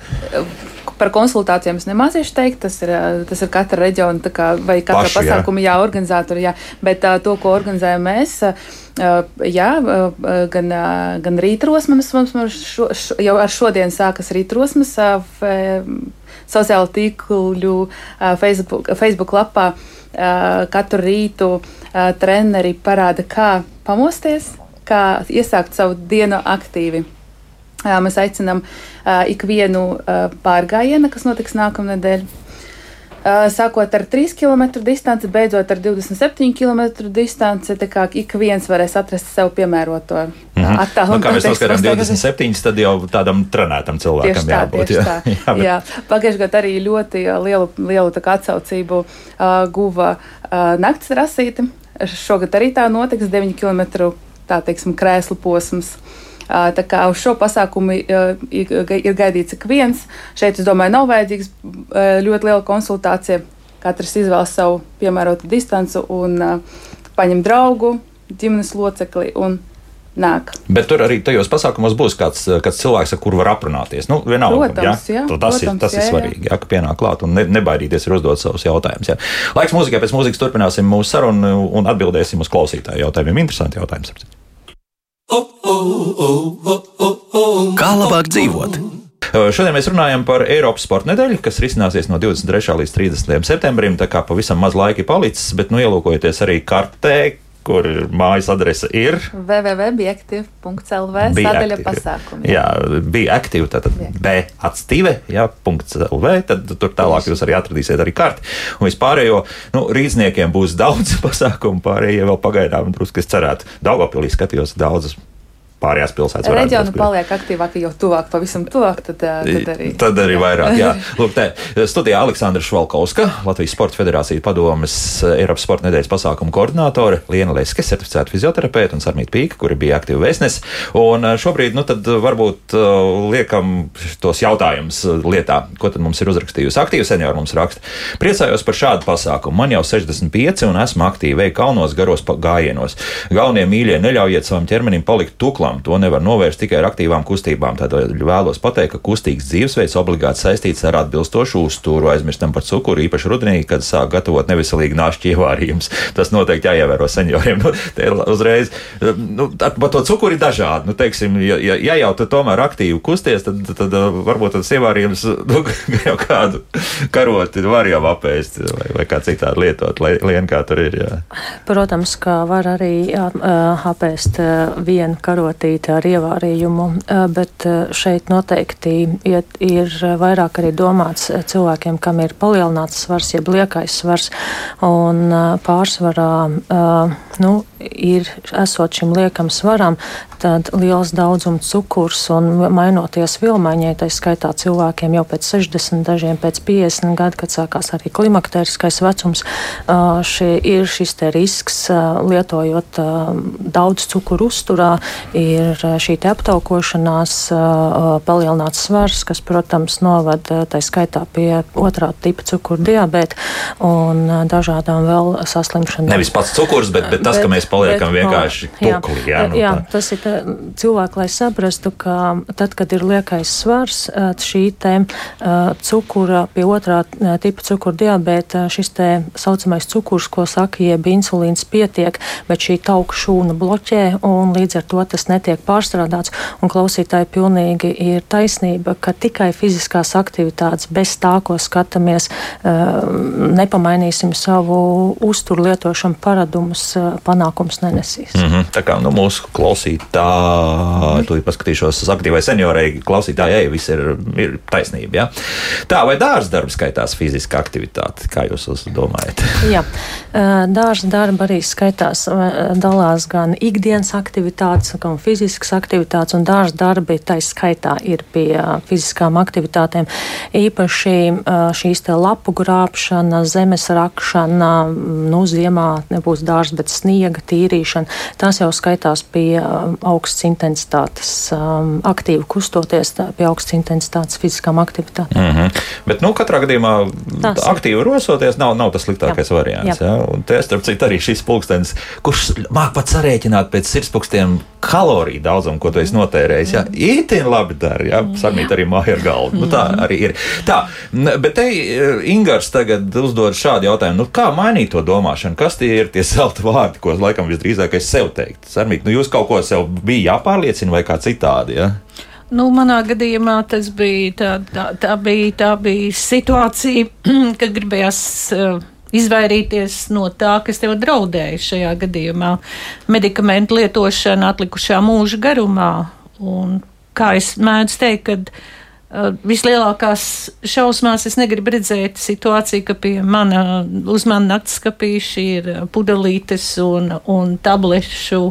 Par konsultācijām es nemācīšu teikt, tas ir, ā, tas ir katra reģiona kā, vai katra Paši, pasākuma jā, organizatori. Jā. Bet tā, to, ko organizējam mēs, ā, jā, gan, gan rītrosmas, mums mums šo, šo, jau ar šodien sākas rītrosmas sociālo tīklu Facebook, Facebook lapā. Katru rītu treneri parāda, kā pamosties, kā iesākt savu dienu aktīvi. Jā, Mēs aicinām ikvienu pārgājienu, kas notiks nākamnedēļ. Sākot ar 3 km distanci, beidzot ar 27 km distanci, tā kā ik viens varēs atrast sev piemēroto uh, Nu, attālumu. kā mēs noskatām protams, 27, tad jau tādam trenētam cilvēkam Tieši tā, jābūt. tieši tā. jā, bet- jā, Pagājušajā gadā arī ļoti lielu, lielu atsaucību uh, guva uh, naktas rasīte. Šogad arī tā notiks 9 km tā teiksim, krēslu posms. Tā kā uz šo pasākumu ir gaidīts ik viens. Šeit, es domāju, nav vajadzīgs ļoti liela konsultācija. Katrs izvēlas savu piemērotu distanci un paņem draugu, ģimenes locekli un nāk. Bet tur arī tajos pasākumos būs kāds, kāds cilvēks, ar kuru var aprunāties. Nu, vienalga, Protams, jā, Tu tas, protams, ir, tas jā, ir jā. svarīgi, jā, ka pienāk klāt un ne, nebaidīties ir uzdot savus jautājumus. Jā. Laiks mūzikai, pēc mūzikas turpināsim mūsu sarunu un atbildēsim uz klausītāju jautājumiem. Interesanti jautājums. Kā labāk dzīvot? Šodien mēs runājam par Eiropas sporta nedēļu, kas risināsies no 23. līdz 30. septembrim. Tā kā pavisam maz laika ir palicis, bet, nu, ielūkojoties arī kartē, kur mājas adrese ir. www.aktiv.lv Bija sadaļa pasākumi. Jā, bija aktīva. Tātad B atstīve, jā, LV. Tad tur tālāk jūs arī atradīsiet arī karti. Un vispārējo, nu, rīzniekiem būs daudz pasākumu, pārējie vēl pagaidām, drusku es cerētu. Daugopilī skatījos daudzas pārējās pilsētas. kur- paliek aktīvāki jau tuvāk, pavisam tuvāk. Tad, ā, tad arī. Tad arī vairāk. Jā. Lūk, te, studijā Aleksandra Švalkauska, Latvijas Sporta Federācijas padomes eh, Eiropas Sporta nedēļas pasākumu koordinātore, Liena Leske, certificēta fizioterapeita un Sarmīta Pīka, kuri bija aktīvi vēstnes. Un eh, šobrīd, nu tad varbūt eh, liekam tos jautājumus eh, lietā, ko tad mums ir uzrakstījusi. Aktīvi seniori mums raksta. Priecājos par šādu pasākumu. Man jau 65 un esmu aktīvi veik kalnos garos gājienos. Galvenie mīļie, neļaujiet savam ķermenim palikt tuklam. To nevar novērst tikai ar aktīvām kustībām. Tādēļ vēlos pateikt, ka kustīgs dzīvesveids obligāti saistīts ar atbilstošu uzturu. Aizmirstam par cukuru, īpaši rudenī, kad sāk gatavot neveselīgi nāšķi ievārījums. Tas noteikti jāievēro senioriem. Nu, uzreiz, nu, ar par to cukuru ir dažādi. Nu, teiksim, ja, ja, ja jau tu tomēr aktīvi kusties, tad, tad, tad varbūt tas ievārījums nu, jau kādu karoti var jau apēst vai, vai kā citādi lietot, lai lien kā tur ir. Jā. Protams, ka var arī jā, apēst vienu karoti izplatīti ar ievārījumu, bet šeit noteikti ir vairāk arī domāts cilvēkiem, kam ir palielināts svars, jeb liekais svars, un pārsvarā, nu, ir esot šim liekam svaram, tad liels daudzums cukurs un mainoties vilmaiņai, tā skaitā cilvēkiem jau pēc 60, dažiem pēc 50 gadu, kad sākās arī klimakteriskais vecums, šie ir šis te risks lietojot daudz cukuru uzturā, ir šī te aptaukošanās palielināts svars, kas, protams, novad tā skaitā pie otrā tipa cukuru diabēta un dažādām vēl saslimšanām. Nevis pats cukurs, bet, bet tas, bet, ka mēs paliekam bet, vienkārši tukli. Jā, nu, jā tas ir cilvēki, lai saprastu, ka tad, kad ir liekais svars, šī te cukura pie otrā tipa cukura diabēta, šis te saucamais cukurs, ko saka, jeb insulīns pietiek, bet šī tauku šūna bloķē un līdz ar to tas netiek pārstrādāts. Un klausītāji pilnīgi ir taisnība, ka tikai fiziskās aktivitātes bez tā, ko skatāmies, nepamainīsim savu uzturu lietošanu paradumus, panākums nenesīs. Mm -hmm. Tā kā nu, mūsu klausītāji, tu paskatīšos uz aktīvai seniorai, klausītājai, viss ir, ir taisnība. Ja? Tā, vai dārza darbs skaitās fiziska aktivitāte, kā jūs domājat? Jā, dārza darba arī skaitās, dalās gan ikdienas aktivitātes, gan fiziskas aktivitātes, un dārza darbi tā skaitā ir pie fiziskām aktivitātēm. Īpaši šīs te lapu grābšana, zemes rakšana, nu, ziemā nebūs dārza, bet sniega tīrīšana. Tās jau skaitās pie um, augstas intensitātes, um, aktīvi kustoties pie augstas intensitātes fiziskām aktivitātēm. Mm -hmm. Bet, nu, katrā gadījumā Tās aktīvi rosoties nav, nav tas sliktākais Jā. variants. Jā. Ja? Un te, starp citu, arī šis pulkstenis, kurš māk pat sarēķināt pēc sirdspūkstiem kaloriju daudzumu, ko tu esi notērējis. Jā, itin labi dara, jā, sarmīt arī māju ar galvu. Nu, tā arī ir. Tā, bet te eh, Ingars tagad uzdod šādu jautājumu, nu, kā mainīt to domāšanu? Kas tie ir tie zelta vārdi, ko laikam visdrīzāk es sev teiktu. Sarmīt, nu jūs kaut ko sev bija jāpārliecina vai kā citādi? Ja? Nu, manā gadījumā tas bija tā, tā, tā, bija, tā bija situācija, kad gribējās uh, izvairīties no tā, kas tev draudēja šajā gadījumā. Medikamentu lietošana atlikušā mūža garumā. Un, kā es mēdzu teikt, kad vislielākās šausmās es negribu redzēt situāciju, ka pie mana, uz mana naktas skapīša ir pudelītes un, un tablešu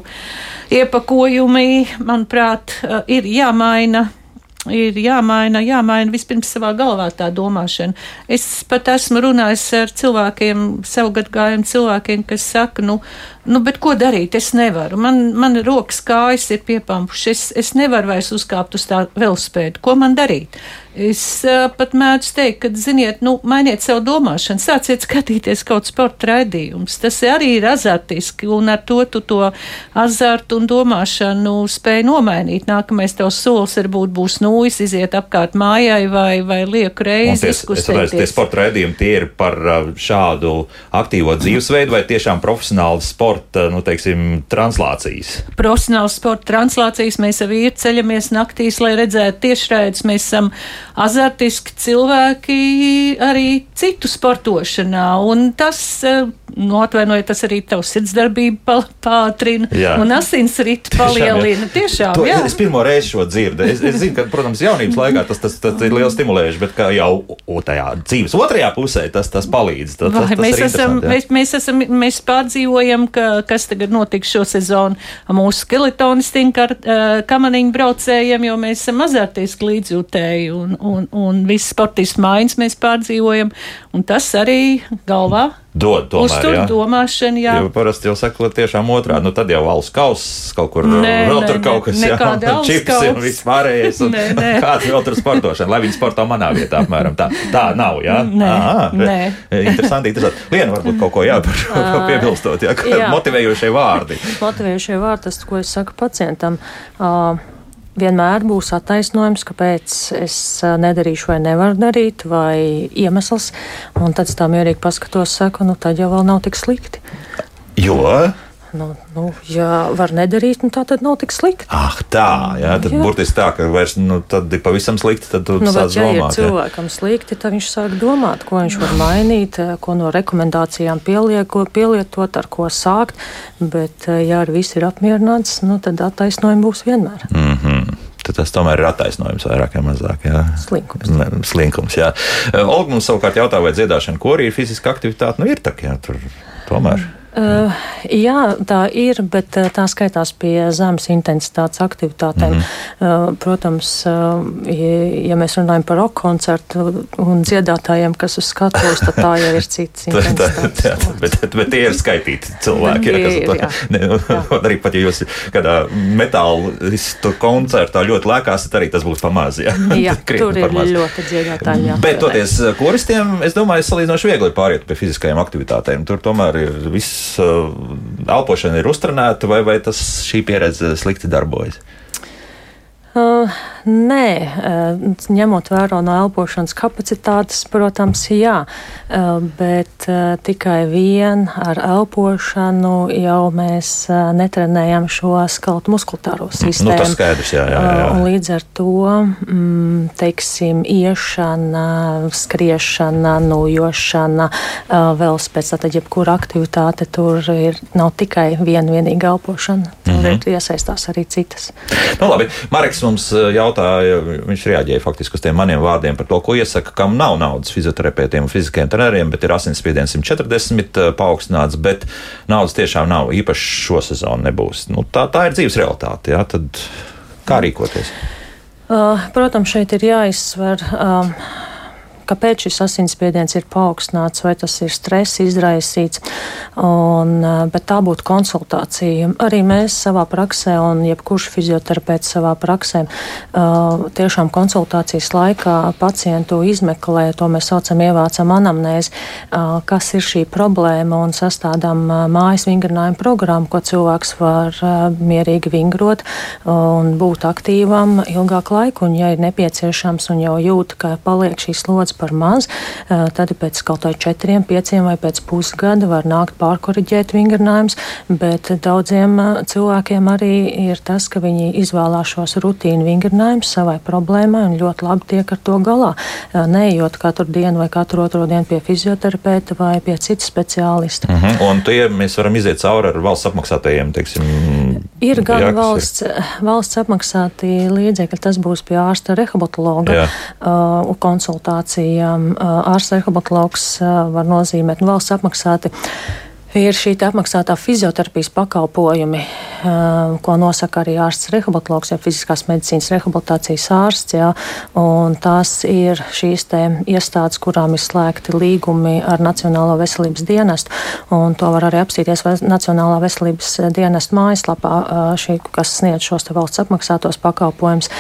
iepakojumi. Manuprāt, uh, ir jāmaina ir jāmaina, jāmaina vispirms savā galvā tā domāšana. Es pat esmu runājis ar cilvēkiem, sev gadgājumu cilvēkiem, kas saka, nu, nu, bet ko darīt? Es nevaru. Man, man rokas kājas ir piepampušas. Es, es nevaru vairs uzkāpt uz tā velospēdu. Ko man darīt? Es uh, pat mēdzu teikt, ka, ziniet, nu, mainiet savu domāšanu, sāciet skatīties kaut sporta raidījumus. Tas arī ir azartiski, un ar to tu to azartu un domāšanu spēj nomainīt. Nākamais tavs solis varbūt būs nūjas, iziet apkārt mājai vai, vai lieku reizi. Es redzu, tie sporta raidījumi tie ir par šādu aktīvo dzīvesveidu vai tiešām profesionāli sporta, nu, teiksim, translācijas? Profesionāls sporta translācijas mēs jau ir ceļamies naktīs, lai redzētu tiešraidus. Mēs esam azartiski cilvēki arī citu sportošanā. Un tas, eh, nu, atvainojiet, tas arī tavu sirdsdarbību pātrina jā. un asinsritu palielina. Tiešām, to, jā. Es pirmo reizi šo dzirdu. Es, es zinu, ka, protams, jaunības laikā tas, tas, tas ir liels stimulējuši, bet jau tajā dzīves otrajā pusē tas, tas palīdz. Tas, tas, tas mēs, esam, mēs, mēs, esam, mēs pārdzīvojam, ka, kas tagad notiks šo sezonu. Mūsu skeletonistiem, uh, kamaniņu braucējiem, jo mēs esam azartiski līdzjūtēji un, un, un viss sportists mājas mēs pārdzīvojam, un tas arī galvā dod tomēr. Uztur jā. domāšanu, jā. Jo parasti jau saka, tiešām otrā, nu tad jau valsts kauss kaut kur nē, vēl nē, tur kaut kas, jā, čips un viss pārējais, un nē, nē. kāds vēl tur sportošana, lai viņi sporto manā vietā, apmēram tā. Tā nav, jā? Nē, Aha, nē. Interesanti, interesanti. Liena varbūt kaut ko jā par šo piebilstot, jā, jā. motivējošie vārdi. Motivējošie vārdi, tas, ko es saku pacientam. Uh, vienmēr būs attaisnojums, kāpēc es nedarīšu vai nevaru darīt, vai iemesls. Un tad es tā mierīgi paskatos, saku, nu tad jau vēl nav tik slikti. Jo? Nu, nu, ja var nedarīt, nu, tā tad nav tik slikti. Ah, tā, jā, tad jā. burtiski tā, ka vairs nu, tad ir pavisam slikti. Tad tu nu, sāc bet, ja domāt. ir cilvēkam slikti, tad viņš sāk domāt, ko viņš var mainīt, ko no rekomendācijām pielieko, pielietot, ar ko sākt. Bet, ja ar visu ir apmierināts, nu, tad attaisnojumi būs vienmēr. Mm -hmm tad tas tomēr ir attaisnojums vairāk vai mazāk. Jā. Slinkums. Ne, slinkums jā. Olga mums savukārt jautā, vai dziedāšana korī ir fiziska aktivitāte. Nu, ir tā, jā, tur tomēr. Uh, jā, tā ir, bet uh, tā skaitās pie zemes intensitātes aktivitātēm. Mm -hmm. uh, protams, uh, ja, ja mēs runājam par roka koncertu un dziedātājiem, kas uz skatuves, tad tā jau ir cits intensitātes. tā, tā, bet, bet, bet tie ir skaitīti cilvēki. Jā, ir, jā. Ne, nu, arī pat, ja jūs kādā metālistu koncertā ļoti lēkāsiet, arī tas būs pamaz. Jā, jā tur ir maz. ļoti dziedātāji. Jā, bet toties koristiem, es domāju, salīdzinoši viegli pāriet pie fiziskajām aktivitātēm. Tur tomēr ir viss elpošana ir uztrenēta, vai, vai tas šī pieredze slikti darbojas? Uh, nē, uh, ņemot vērā no elpošanas kapacitātes, protams, jā, uh, bet uh, tikai vien ar elpošanu jau mēs uh, netrenējam šo skaltu muskulatāro sistēmu. Nu, tas skaidrs, jā, jā, jā. Uh, līdz ar to, mm, teiksim, iešana, skriešana, nojošana, vēl spēc tā, tad jebkura aktivitāte tur ir, nav tikai viena vienīga elpošana, tur mm -hmm. ir iesaistās arī citas. Nu, labi, Mareks mums jautāja, viņš reaģēja faktiski uz tiem maniem vārdiem par to, ko iesaka, kam nav naudas fizioterapeitiem un fiziskajiem treneriem, bet ir asinsspiediens 140 paaugstināts, bet naudas tiešām nav, īpaši šo sezonu nebūs. Nu, tā, tā ir dzīves realitāte, jā, tad kā rīkoties? Uh, protams, šeit ir jāizsver. Uh, kāpēc šis asinsspiediens ir paaugstināts, vai tas ir stress izraisīts. Un, bet tā būtu konsultācija. Arī mēs savā praksē, un jebkurš fizioterapeits savā praksē, tiešām konsultācijas laikā pacientu izmeklē, to mēs saucam, ievācam anamnēzi, kas ir šī problēma un sastādām mājas vingrinājumu programmu, ko cilvēks var mierīgi vingrot un būt aktīvam ilgāku laiku. Un, ja ir nepieciešams un jau jūt, ka paliek šīs slodzes par maz, tad pēc kaut kādiem četriem, pieciem vai pēc pusgada var nākt pārkoriģēt vingrinājumus, bet daudziem cilvēkiem arī ir tas, ka viņi izvēlās šos rutīnu vingrinājumus savai problēmai un ļoti labi tiek ar to galā, neejot katru dienu vai katru otro dienu pie fizioterapeita vai pie cita speciālista. Mm -hmm. Un tie mēs varam iziet cauri ar valsts apmaksātajiem, teiksim, Ir gan jā, valsts, ir. valsts apmaksāti līdzekļi, tas būs pie ārsta rehabilitologa uh, konsultācija diskusijām ārsts rehabilitologs var nozīmēt nu, valsts apmaksāti ir šī apmaksātā fizioterapijas pakalpojumi, ko nosaka arī ārsts rehabilitologs, ja fiziskās medicīnas rehabilitācijas ārsts. Jā, tās ir šīs iestādes, kurām ir slēgti līgumi ar Nacionālo veselības dienestu. To var arī apstīties Nacionālā veselības dienesta mājaslapā, šī, kas sniedz šos valsts apmaksātos pakalpojumus.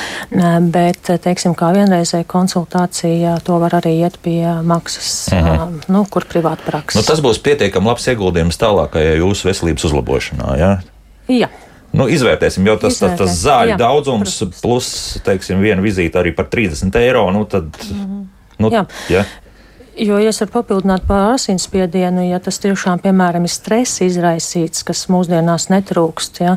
Bet, teiksim, kā vienreizēja konsultācija, to var arī iet pie maksas, mhm. nu, kur privāta praksa. Nu, tas būs pietiekami labs ieguldījums tālākajai jūsu veselības uzlabošanā. Ja? Jā. Nu, izvērtēsim, jo tas, tas, tas zāļu Jā, daudzums protams. plus, teiksim, viena vizīte arī par 30 eiro. Nu, tad, mm -hmm. nu, Jā. Ja? Jo, ja es varu papildināt par asinsspiedienu, ja tas tiešām, piemēram, ir stress izraisīts, kas mūsdienās netrūkst, ja,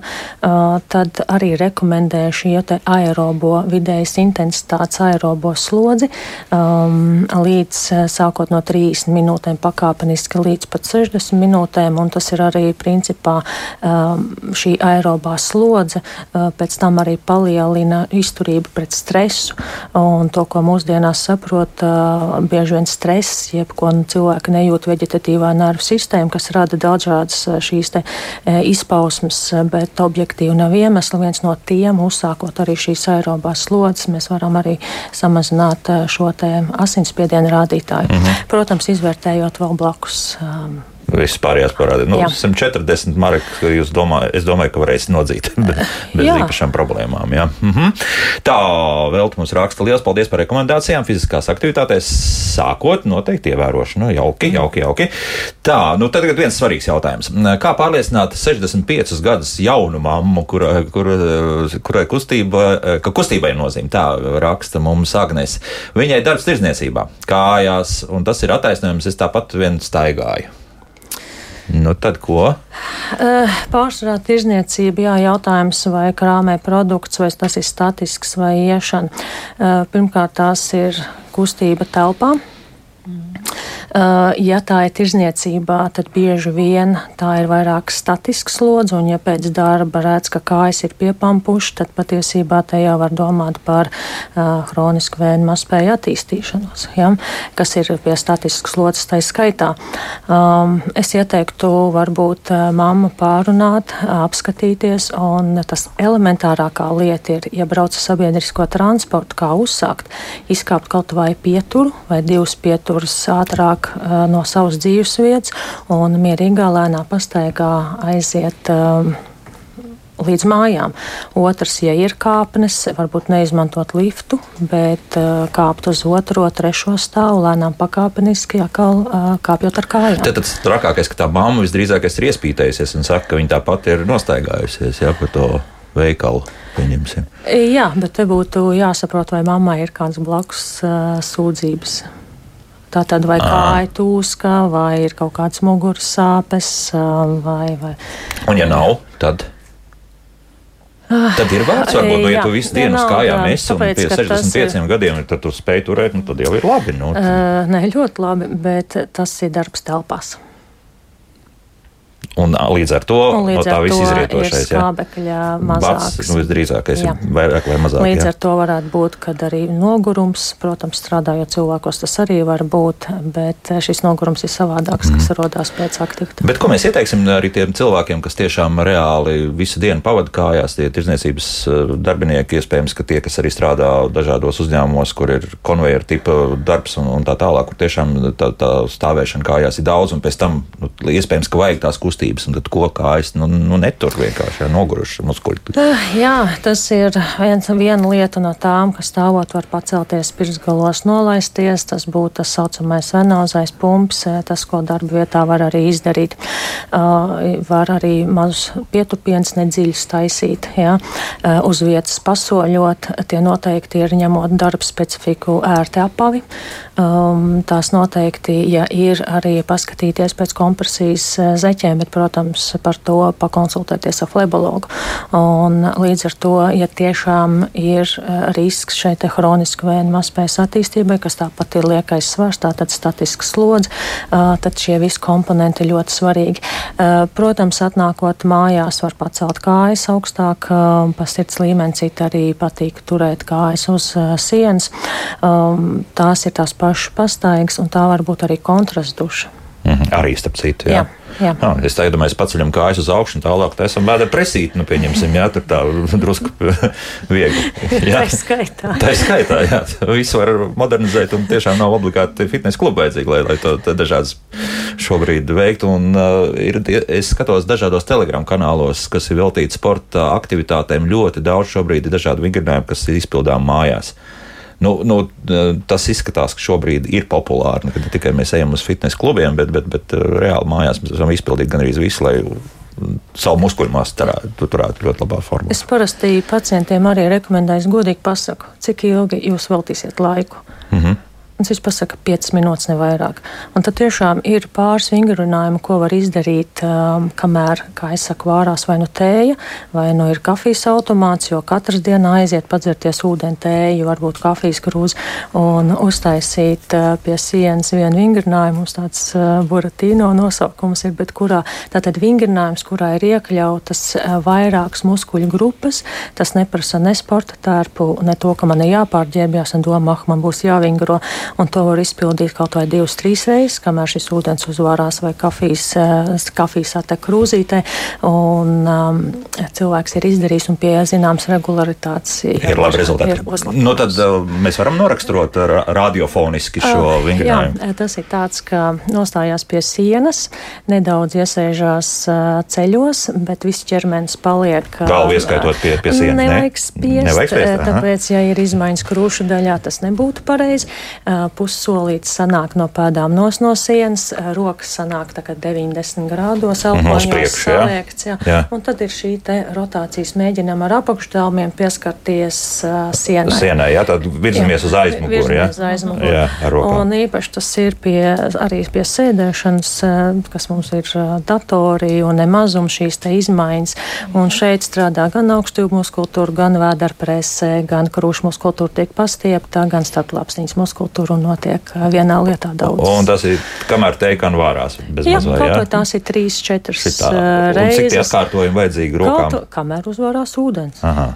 tad arī rekomendēju šī aerobo vidējas intensitātes aerobo slodzi um, līdz sākot no 30 minūtēm pakāpeniski līdz pat 60 minūtēm, un tas ir arī principā um, šī aerobā slodze, uh, pēc tam arī palielina izturību pret stresu, un to, ko mūsdienās saprot, uh, bieži vien stress stress, jeb ko nu, cilvēki nejūt veģetatīvā nervu sistēma, kas rada dažādas šīs te, e, izpausmes, bet objektīvi nav iemesli. Viens no tiem, uzsākot arī šīs aerobās slodzes, mēs varam arī samazināt šo asinsspiedienu rādītāju. -hmm. Protams, izvērtējot vēl blakus. Um, Viss pārējās parādīja. Nu, 140 marka, jūs domājat, es domāju, ka varēsiet nodzīt bez, bez īpašām problēmām. Jā. Mhm. Tā, vēl mums raksta liels paldies par rekomendācijām fiziskās aktivitātēs. Sākot, noteikti ievērošanu. Jauki, jauki, jauki. Tā, nu tad viens svarīgs jautājums. Kā pārliecināt 65 gadus jaunu mammu, kurai, kur, kurai kustība, ka kustībai nozīme, tā raksta mums Agnes. Viņai darbs tirzniecībā, kājās, un tas ir attaisnojums, es tāpat vien staigāju. Nu, tad ko? Pārsvarā tirzniecība, jā, jautājums, vai krāmē produkts, vai tas ir statisks vai iešana. Pirmkārt, tās ir kustība telpā. Uh, ja tā ir tirzniecībā, tad bieži vien tā ir vairāk statisks slodze, un ja pēc darba redz, ka kājas ir piepampuši, tad patiesībā jau var domāt par uh, hronisku vēju maspēju attīstīšanos, ja, kas ir pie statiskas slodzes tai skaitā. Um, es ieteiktu varbūt uh, mammu pārunāt, apskatīties, un tas elementārākā lieta ir, ja brauc ar sabiedrisko transportu, kā uzsākt, izkāpt kaut vai pieturu vai divus pieturus ātrāk ārāk no savas dzīves vietas un mierīgā lēnā pastaigā aiziet. Līdz mājām. Otrs, ja ir kāpnes, varbūt neizmantot liftu, bet uh, kāpt uz otro, trešo stāvu, lēnām pakāpeniski, atkal uh, kāpjot ar kājām. Tad tas trakākais, ka tā mamma visdrīzāk ir iespītējusies un saka, ka viņa tāpat ir nostaigājusies jā, par to veikalu. Pieņemsim. Jā, bet te būtu jāsaprot, vai mammai ir kāds blakus uh, sūdzības. Tā tad vai kāja tūska, vai ir kaut kāds muguras sāpes, vai, vai. Un ja nav, tad. Tad ir vērts, varbūt, nu, ja tu visu dienu kājām esi un pie 65 ir... gadiem, tad tu spēj turēt, nu, tad jau ir labi. Nu, uh, nē, ļoti labi, bet tas ir darbs telpās. Un līdz ar to līdz no tā viss izrietošais ir skābekļa mazāks. Nu, visdrīzākais jā. ir vairāk vai mazāk. Līdz jā. ar to varētu būt, kad arī nogurums, protams, strādājot cilvēkos, tas arī var būt, bet šis nogurums ir savādāks, mm. kas rodās pēc aktivitātes. Bet ko mēs ieteiksim arī tiem cilvēkiem, kas tiešām reāli visu dienu pavada kājās, tie tirdzniecības eh, darbinieki, iespējams, ka tie, kas arī strādā dažādos uzņēmumos, kur ir konvejeru tipa darbs un, un tā tālāk, kur tiešām tā, tā stāvēšana kājās ir daudz, un pēc tam nu, iespējams, ka vajag tās kustības kustības, un tad kokājas nu, nu, netur vienkārši noguruši muskuļi. Uh, jā, tas ir viens, viena lieta no tām, kas stāvot var pacelties pirksgalos, nolaisties. Tas būtu tas saucamais venozais pumps, eh, tas, ko darba vietā var arī izdarīt. Uh, var arī mazus pietupienus nedziļus taisīt, ja? uh, uz vietas pasoļot. Tie noteikti ir ņemot darba specifiku ērti apavi. Um, tās noteikti, ja ir arī paskatīties pēc kompresijas zeķēm, bet, protams, par to pakonsultēties ar flebologu. Un līdz ar to, ja tiešām ir risks šeit hronisku vēju mazspējas attīstībai, kas tāpat ir liekais svars, tātad statisks slodzi, uh, tad šie visi komponenti ļoti svarīgi. Uh, protams, atnākot mājās, var pacelt kājas augstāk, pa sirds līmeni, citi arī patīk turēt kājas uz sienas. Tās ir tās pašas pastaigas, un tā var būt arī kontrastduša. Mhm, arī starp citu. Jā. Jā, jā. Jā, es tā domāju, paceļam kājas uz augšu, un tālāk tā esam bēda presīt. Nu, pieņemsim, jā, tur tā drusku viegli. Jā. Tā ir skaitā. Tā ir skaitā, jā. Visu var modernizēt, un tiešām nav obligāti fitnesa kluba vajadzīgi, lai, lai to dažādas šobrīd veiktu. Un, uh, ir, es skatos dažādos telegram kanālos, kas ir veltīti sporta aktivitātēm. Ļoti daudz šobrīd ir dažādu vingrinājumu, kas ir izpildām mājās. Nu, nu, tas izskatās, ka šobrīd ir populāri. Ne tikai mēs ejam uz fitnesa klubiem, bet, bet, bet uh, reāli mājās mēs esam izpildījuši gan arī visu, lai savu muskuļu masu turētu ļoti labā formā. Es parasti pacientiem arī rekomendēju, godīgi pasaku, cik ilgi jūs veltīsiet laiku. Mm -hmm. Un viņš pasaka, 5 minūtes, ne vairāk. Un tad tiešām ir pāris vingrinājumi, ko var izdarīt, um, kamēr, kā es saku, vārās vai nu tēja, vai nu ir kafijas automāts, jo katrs dienā aiziet padzerties ūdeni tēju, varbūt kafijas krūzi un uztaisīt uh, pie sienas vienu vingrinājumu. Mums tāds uh, buratīno nosaukums ir, bet kurā tātad vingrinājums, kurā ir iekļautas uh, vairākas muskuļu grupas, tas neprasa ne sporta tērpu, ne to, ka man ir jāpārģērbjās un domā, ah, man būs jāvingro un to var izpildīt kaut vai divas, trīs reizes, kamēr šis ūdens uzvārās vai kafijas, eh, kafijas attek krūzītē, un um, cilvēks ir izdarījis un pie zināmas regularitātes ir, ir labi rezultāti. Nu, tad uh, mēs varam noraksturot radiofoniski šo uh, vingrinājumu. Jā, tas ir tāds, ka nostājās pie sienas, nedaudz iesēžās uh, ceļos, bet viss ķermenis paliek. Galvu ieskaitot pie, pie sienas. Nevajag spiest, nevajag spiest tāpēc, ja ir izmaiņas krūšu daļā, tas nebūtu pareizi. Pussolīts sanāk no pēdām nos no sienas, rokas sanāk tā kā 90 grādos elpoņos priekšu, jā. saliekts, jā. Jā. Un tad ir šī te rotācijas mēģinām ar apakšdēlumiem pieskarties uh, sienai. Sienai, jā, tad virzamies uz aizmuguri. Jā, uz aizmuguri. jā ar rokām. Un īpaši tas ir pie, arī pie sēdēšanas, eh, kas mums ir eh, datori un nemazum šīs te izmaiņas. Un šeit strādā gan augstjūgu muskultūra, gan vēderpresē, gan krūšu muskultūra tiek pastiepta, gan starplapsnīcas muskultūra un notiek vienā lietā daudz. Un tas ir kamēr teikam vārās. Jā, mazvai, kaut vai tās ir trīs, četras Šitā. eh, Un cik tie reizes. atkārtojumi vajadzīgi rokām? Kaut, kamēr uzvarās ūdens. Aha.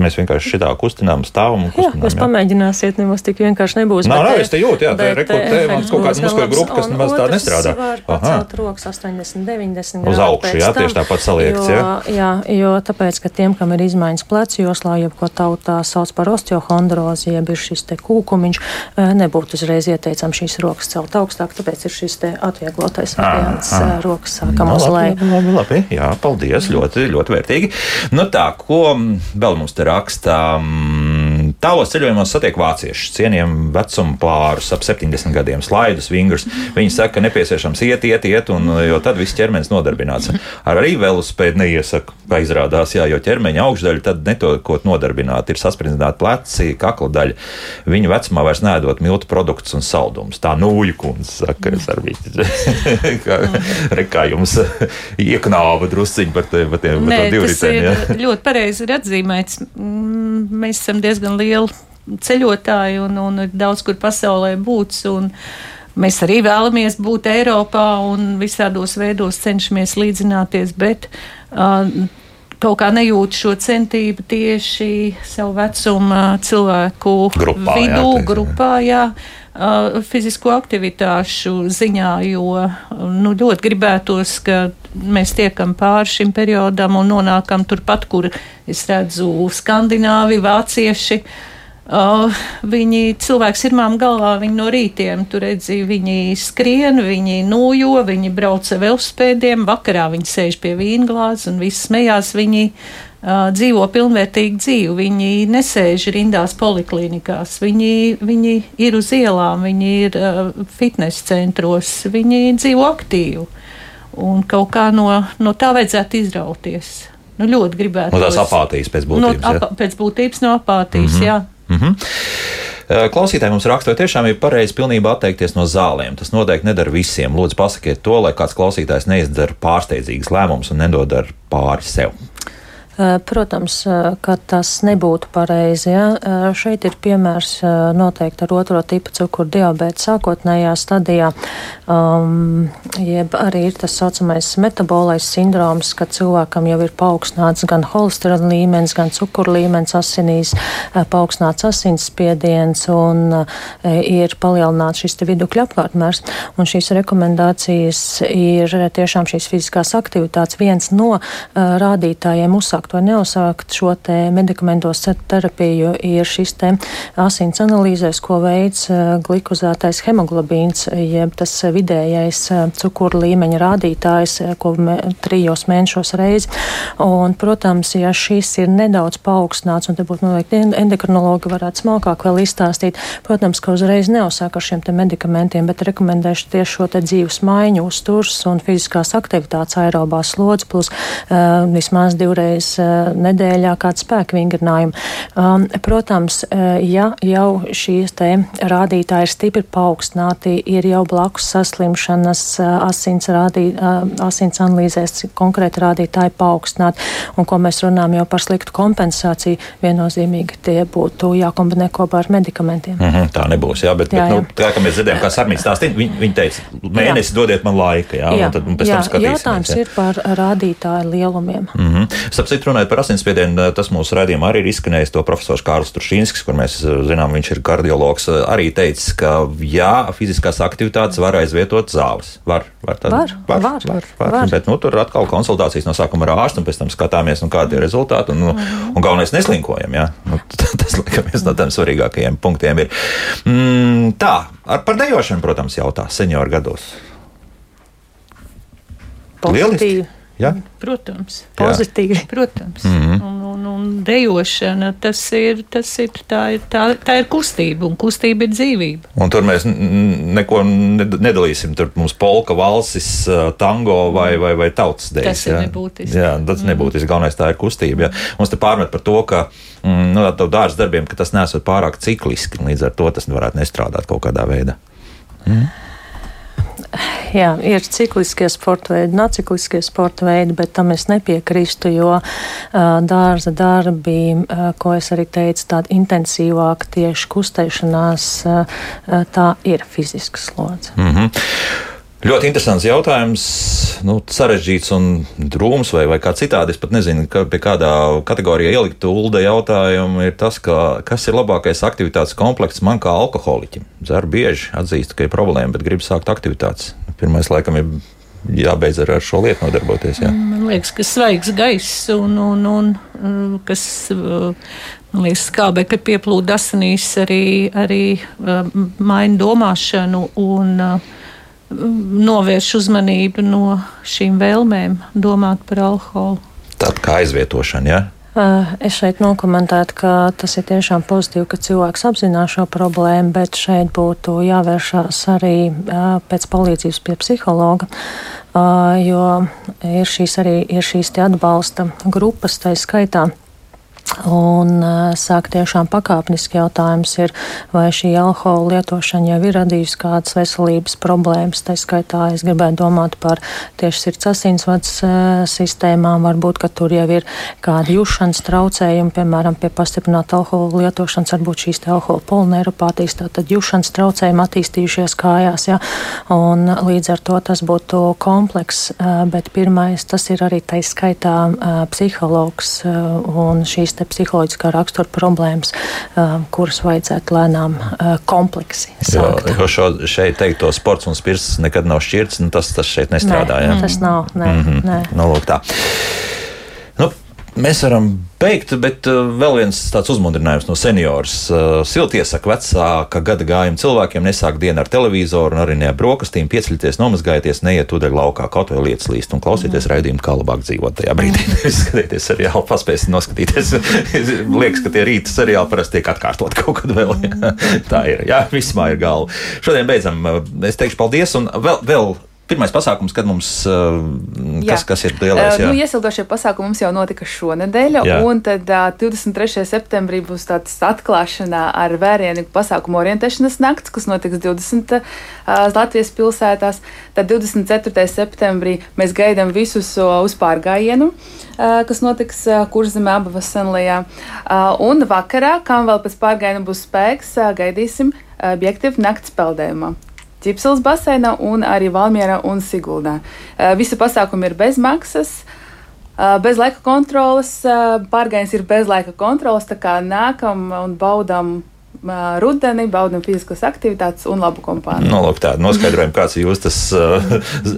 Mēs vienkārši šitā kustinām, stāvam un Jā, kustinām. jūs pamēģināsiet, nemaz tik vienkārši nebūs. Bet, nav, eh, es te jūtu, jā, bet, rekur- te eh, kaut kāda muskuļu grupa, kas nemaz tā nestrādā. Var pacelt rokas 80, 90 Uz grādu augšu, pēc jā, tieši tāpat saliekts, jā? Jā, jo tāpēc, ka tiem, kam ir izmaiņas plecu joslā, jeb ko tautā sauc par osteohondrozi, jeb ir šis te kūkumiņš, eh, nebūtu uzreiz ieteicams šīs rokas celt augstāk, tāpēc ir šis te atvieglotais variants, rokas sākam Nu, uz labi, leju. labi, labi, jā, paldies. Ļoti, ļoti vērtīgi. Nu tā, ko mm, vēl mums te raksta? mm, Tālos ceļojumos satiek vāciešus, cienījam vecuma pārus ap 70 gadiem, slaidus, vingrus. Viņi saka, ka nepieciešams iet, iet, iet, un, jo tad viss ķermenis nodarbināts. Ar arī velospēdu neiesaka, kā izrādās, jā, jo ķermeņa augšdaļa tad netokot nodarbināta, ir sasprindzināta pleci, kakla daļa. Viņa vecumā vairs nēdot miltu produktus un saldumus. Tā nūju kundze saka, es arī kā, jums ieknāva drusciņi par, te, par, tiem, par ir jā. ļoti pareizi ir atzīmēts. Mm, Mēs esam diezgan lieli ceļotāji un, un ir daudz kur pasaulē būts. un Mēs arī vēlamies būt Eiropā un visādos veidos cenšamies līdzināties, bet uh, kaut kā nejūt šo centību tieši savu vecumu cilvēku Grupā, jā, vidū, teiksim. grupā, jā, uh, fizisko aktivitāšu ziņā, jo nu, ļoti gribētos, ka mēs tiekam pāri šim periodam un nonākam turpat, kur es redzu skandināvi, vācieši. Uh, viņi cilvēki sirmām galvā, viņi no rītiem tur redzi, viņi skrien, viņi nojo, viņi brauc ar velospēdiem, vakarā viņi sēž pie vīnglāzes un viss smējās. Viņi uh, dzīvo pilnvērtīgu dzīvi, viņi nesēž rindās poliklinikās, viņi, viņi ir uz ielām, viņi ir uh, fitnes centros, viņi dzīvo aktīvi. Un kaut kā no, no tā vajadzētu izrauties. Nu, ļoti gribētu. No tās apātijas pēc No, būtības. jā. apa, pēc būtības no apātijas, mm -hmm. jā. Mhm. Eh, Klausītāji mums raksta, vai tiešām ir pareizi pilnībā atteikties no zālēm. Tas noteikti nedara visiem. Lūdzu, pasakiet to, lai kāds klausītājs neizdara pārsteidzīgas lēmumus un nedodara pāri sev. Eh, Protams, eh, ka tas nebūtu pareizi. Ja? Eh, Šeit ir piemērs noteikti ar otro tipu cukuru diabēta sākotnējā stadijā, um, jeb arī ir tas saucamais metabolais sindroms, kad cilvēkam jau ir paaugstināts gan holesterina līmenis, gan cukuru līmenis asinīs, paaugstināts asinsspiediens un ir palielināts šis vidukļa apkārtmērs. Un šīs rekomendācijas ir tiešām šīs fiziskās aktivitātes viens no uh, rādītājiem uzsākt vai neuzsākt šo te medikamentos terapiju ir šis te asins analīzēs, ko veids glikozētais hemoglobīns, jeb tas vidējais cukuru līmeņa rādītājs, ko me, trijos mēnešos reizi. Un, protams, ja šis ir nedaudz paaugstināts, un te būtu noteikti endokrinologi varētu smalkāk vēl izstāstīt, protams, ka uzreiz neuzsāk ar šiem te medikamentiem, bet rekomendēšu tieši šo te dzīves maiņu, uzturs un fiziskās aktivitātes aerobās slodzi, plus uh, vismaz divreiz nedēļā kādu spēku vingrinājumu. Um, protams, uh, ja jau šīs te rādītāji ir stipri paaugstināti, ir jau blakus saslimšanas, uh, asins, rādī, asins analīzēs konkrēti rādītāji paaugstināti, un ko mēs runājam jau par sliktu kompensāciju, viennozīmīgi tie būtu jākombinē kopā ar medikamentiem. Mhm, tā nebūs, jā, bet, Jā, bet jā. nu, tā kā mēs dzirdējām, kā Sarmīts stāstīja, viņi, viņi teica, mēnesi dodiet man laika, jā, Jā, un tad un pēc jā, tam skatīsimies. jautājums jā. ir par rādītāju lielumiem. Mm -hmm. Starp citu, runājot par asinsspiedienu, tas mūsu raidījumā arī ir izskanējis. To profesors Kārls Trušīnskis, kur mēs eh, zinām, viņš ir kardiologs, eh, arī teicis, ka jā, fiziskās aktivitātes var aizvietot zāles. Var, var, tad, Var, var, var, var, var. var. Bet nu, tur atkal konsultācijas no sākuma ar ārstu, un pēc tam skatāmies, nu, kādi ir rezultāti. Un, nu, Mhm. un galvenais neslinkojam. Jā. Nu, tas, laikam, viens no tiem svarīgākajiem punktiem ir. Mm, tā, ar par dejošanu, protams, jautā senioru gados. Lieliski. Ja? Protams. Pozitīvi. Protams. Mhm. Mm -hmm. un, un, un dejošana, tas ir, tas ir, tā ir, tā, tā ir kustība, un kustība ir dzīvība. Un tur mēs neko nedalīsim. Tur mums polka, valsis, tango vai, vai, vai tautas dēļ. Tas ir ja? nebūtiski. Jā, tas ir nebūtiski. Galvenais tā ir kustība. Ja? Mums te pārmet par to, ka mm, nu, dārza darbiem, ka tas nesot pārāk cikliski. Līdz ar to tas varētu nestrādāt kaut kādā veidā. Mm? Jā, ir cikliskie sporta veidi, nacikliskie sporta veidi, bet tam es nepiekrīstu, jo dārza darbi, ko es arī teicu, tāda intensīvāka tieši kustēšanās, tā ir fiziska slodze. Mm -hmm. Ļoti interesants jautājums, nu, sarežģīts un drūms, vai, vai kā citādi. Es pat nezinu, ka pie kādā kategorijā ielikt ULDE jautājumu ir tas, ka, kas ir labākais aktivitātes komplekts man kā alkoholiķim. Dzeru bieži, atzīstu, ka ir problēma, bet gribu sākt aktivitātes. Pirmais, laikam, ir jābeidz ar šo lietu nodarboties. Jā. Man liekas, ka svaigs gaiss un, un, un, un kas. Man liekas, skābekļa pieplūda asinīs arī, arī maina domāšanu un uh, novērš uzmanību no šīm vēlmēm domāt par alkoholu. Tāda kā aizvietošana, jā? Ja? Es šeit nokomentētu, ka tas ir tiešām pozitīvi, ka cilvēks apzinās šo problēmu, bet šeit būtu jāvēršās arī pēc palīdzības pie psihologa, jo ir šīs arī ir šīs atbalsta grupas, tā skaitā Un sāk tiešām pakāpeniski jautājums ir, vai šī alkohola lietošana jau ir radījusi kādas veselības problēmas. Tā skaitā es gribētu domāt par tieši sirds asinsvads sistēmām, varbūt, ka tur jau ir kādi jušanas traucējumi, piemēram, pie pastiprināta alkohola lietošanas, varbūt šīs te alkohola polneiropātijas, tātad jušanas traucējumi attīstījušies kājās, jā. Un līdz ar to tas būtu kompleks, bet pirmais tas ir arī tai skaitā psihologs un šīs psiholoģiskā rakstura problēmas, kuras vajadzētu lēnām kompleksi sākt. Jo, jo šo, šeit teikto sports un spirts nekad nav šķirts, nu tas, tas šeit nestrādā. Nē, ja? Tas nav, nē, mm -hmm. nē. Nu, lūk, tā. Nu, mēs varam beigt, bet uh, vēl viens tāds uzmundrinājums no seniors. Uh, silti iesaka vecāka gada gājuma cilvēkiem nesāk dienu ar televizoru un arī ne ar brokastīm, pieceļieties, nomazgājieties, neiet ūdeņu laukā, kaut vai lietas līst un klausieties mm. raidījumu, kā labāk dzīvot tajā brīdī. Skatieties seriālu, paspēsim noskatīties. Liekas, ka tie rīta seriāli parasti tiek atkārtot kaut kad vēl. Jā. Tā ir. Jā, vismā ir galva. Šodien beidzam. Es teikšu paldies un vēl. vēl pirmais pasākums, kad mums uh, kas, kas ir lielais? Jā. Uh, nu, iesildošie pasākumi mums jau notika šonadēļ, jā. un tad uh, 23. septembrī būs tāds atklāšanā ar vērienu pasākumu orientēšanas nakts, kas notiks 20 uh, Latvijas pilsētās. Tad 24. septembrī mēs gaidām visus uh, uz pārgājienu. Uh, kas notiks uh, Kurzemē, Abavas senlajā. Uh, un vakarā, kam vēl pēc pārgājiena būs spēks, gaidīsim objektīvu nakts peldējumā. Ķipsels baseinā un arī Valmjerā un Siguldā. Visi pasākumi ir bez maksas. Bez laika kontrolas, pārgājiens ir bez laika kontrolas, tā kā nākam un baudām rudeni, baudam fiziskas aktivitātes un labu kompāniju. Nu, lūk, tāda noskaidrojuma, kāds ir jūs tas uh,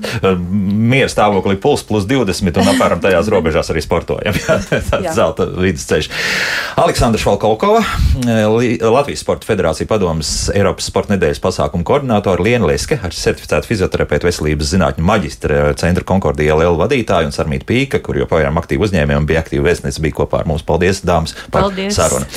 miera stāvokli puls plus 20 un apmēram tajās robežās arī sportojam. Tāds zelta vidusceļš. Aleksandra Švalkolkova, Latvijas Sporta Federācija padomas Eiropas Sporta nedēļas pasākumu koordinātori Liena Leske, ar certificētu fizioterapeitu veselības zinātņu maģistra centra Konkordija LL vadītāju un Sarmītu Pīka, kur joprojām aktīvi uzņēmējiem bija aktīvi vēstniece, bija kopā ar mums. Paldies, dāmas, par Paldies. sarunu.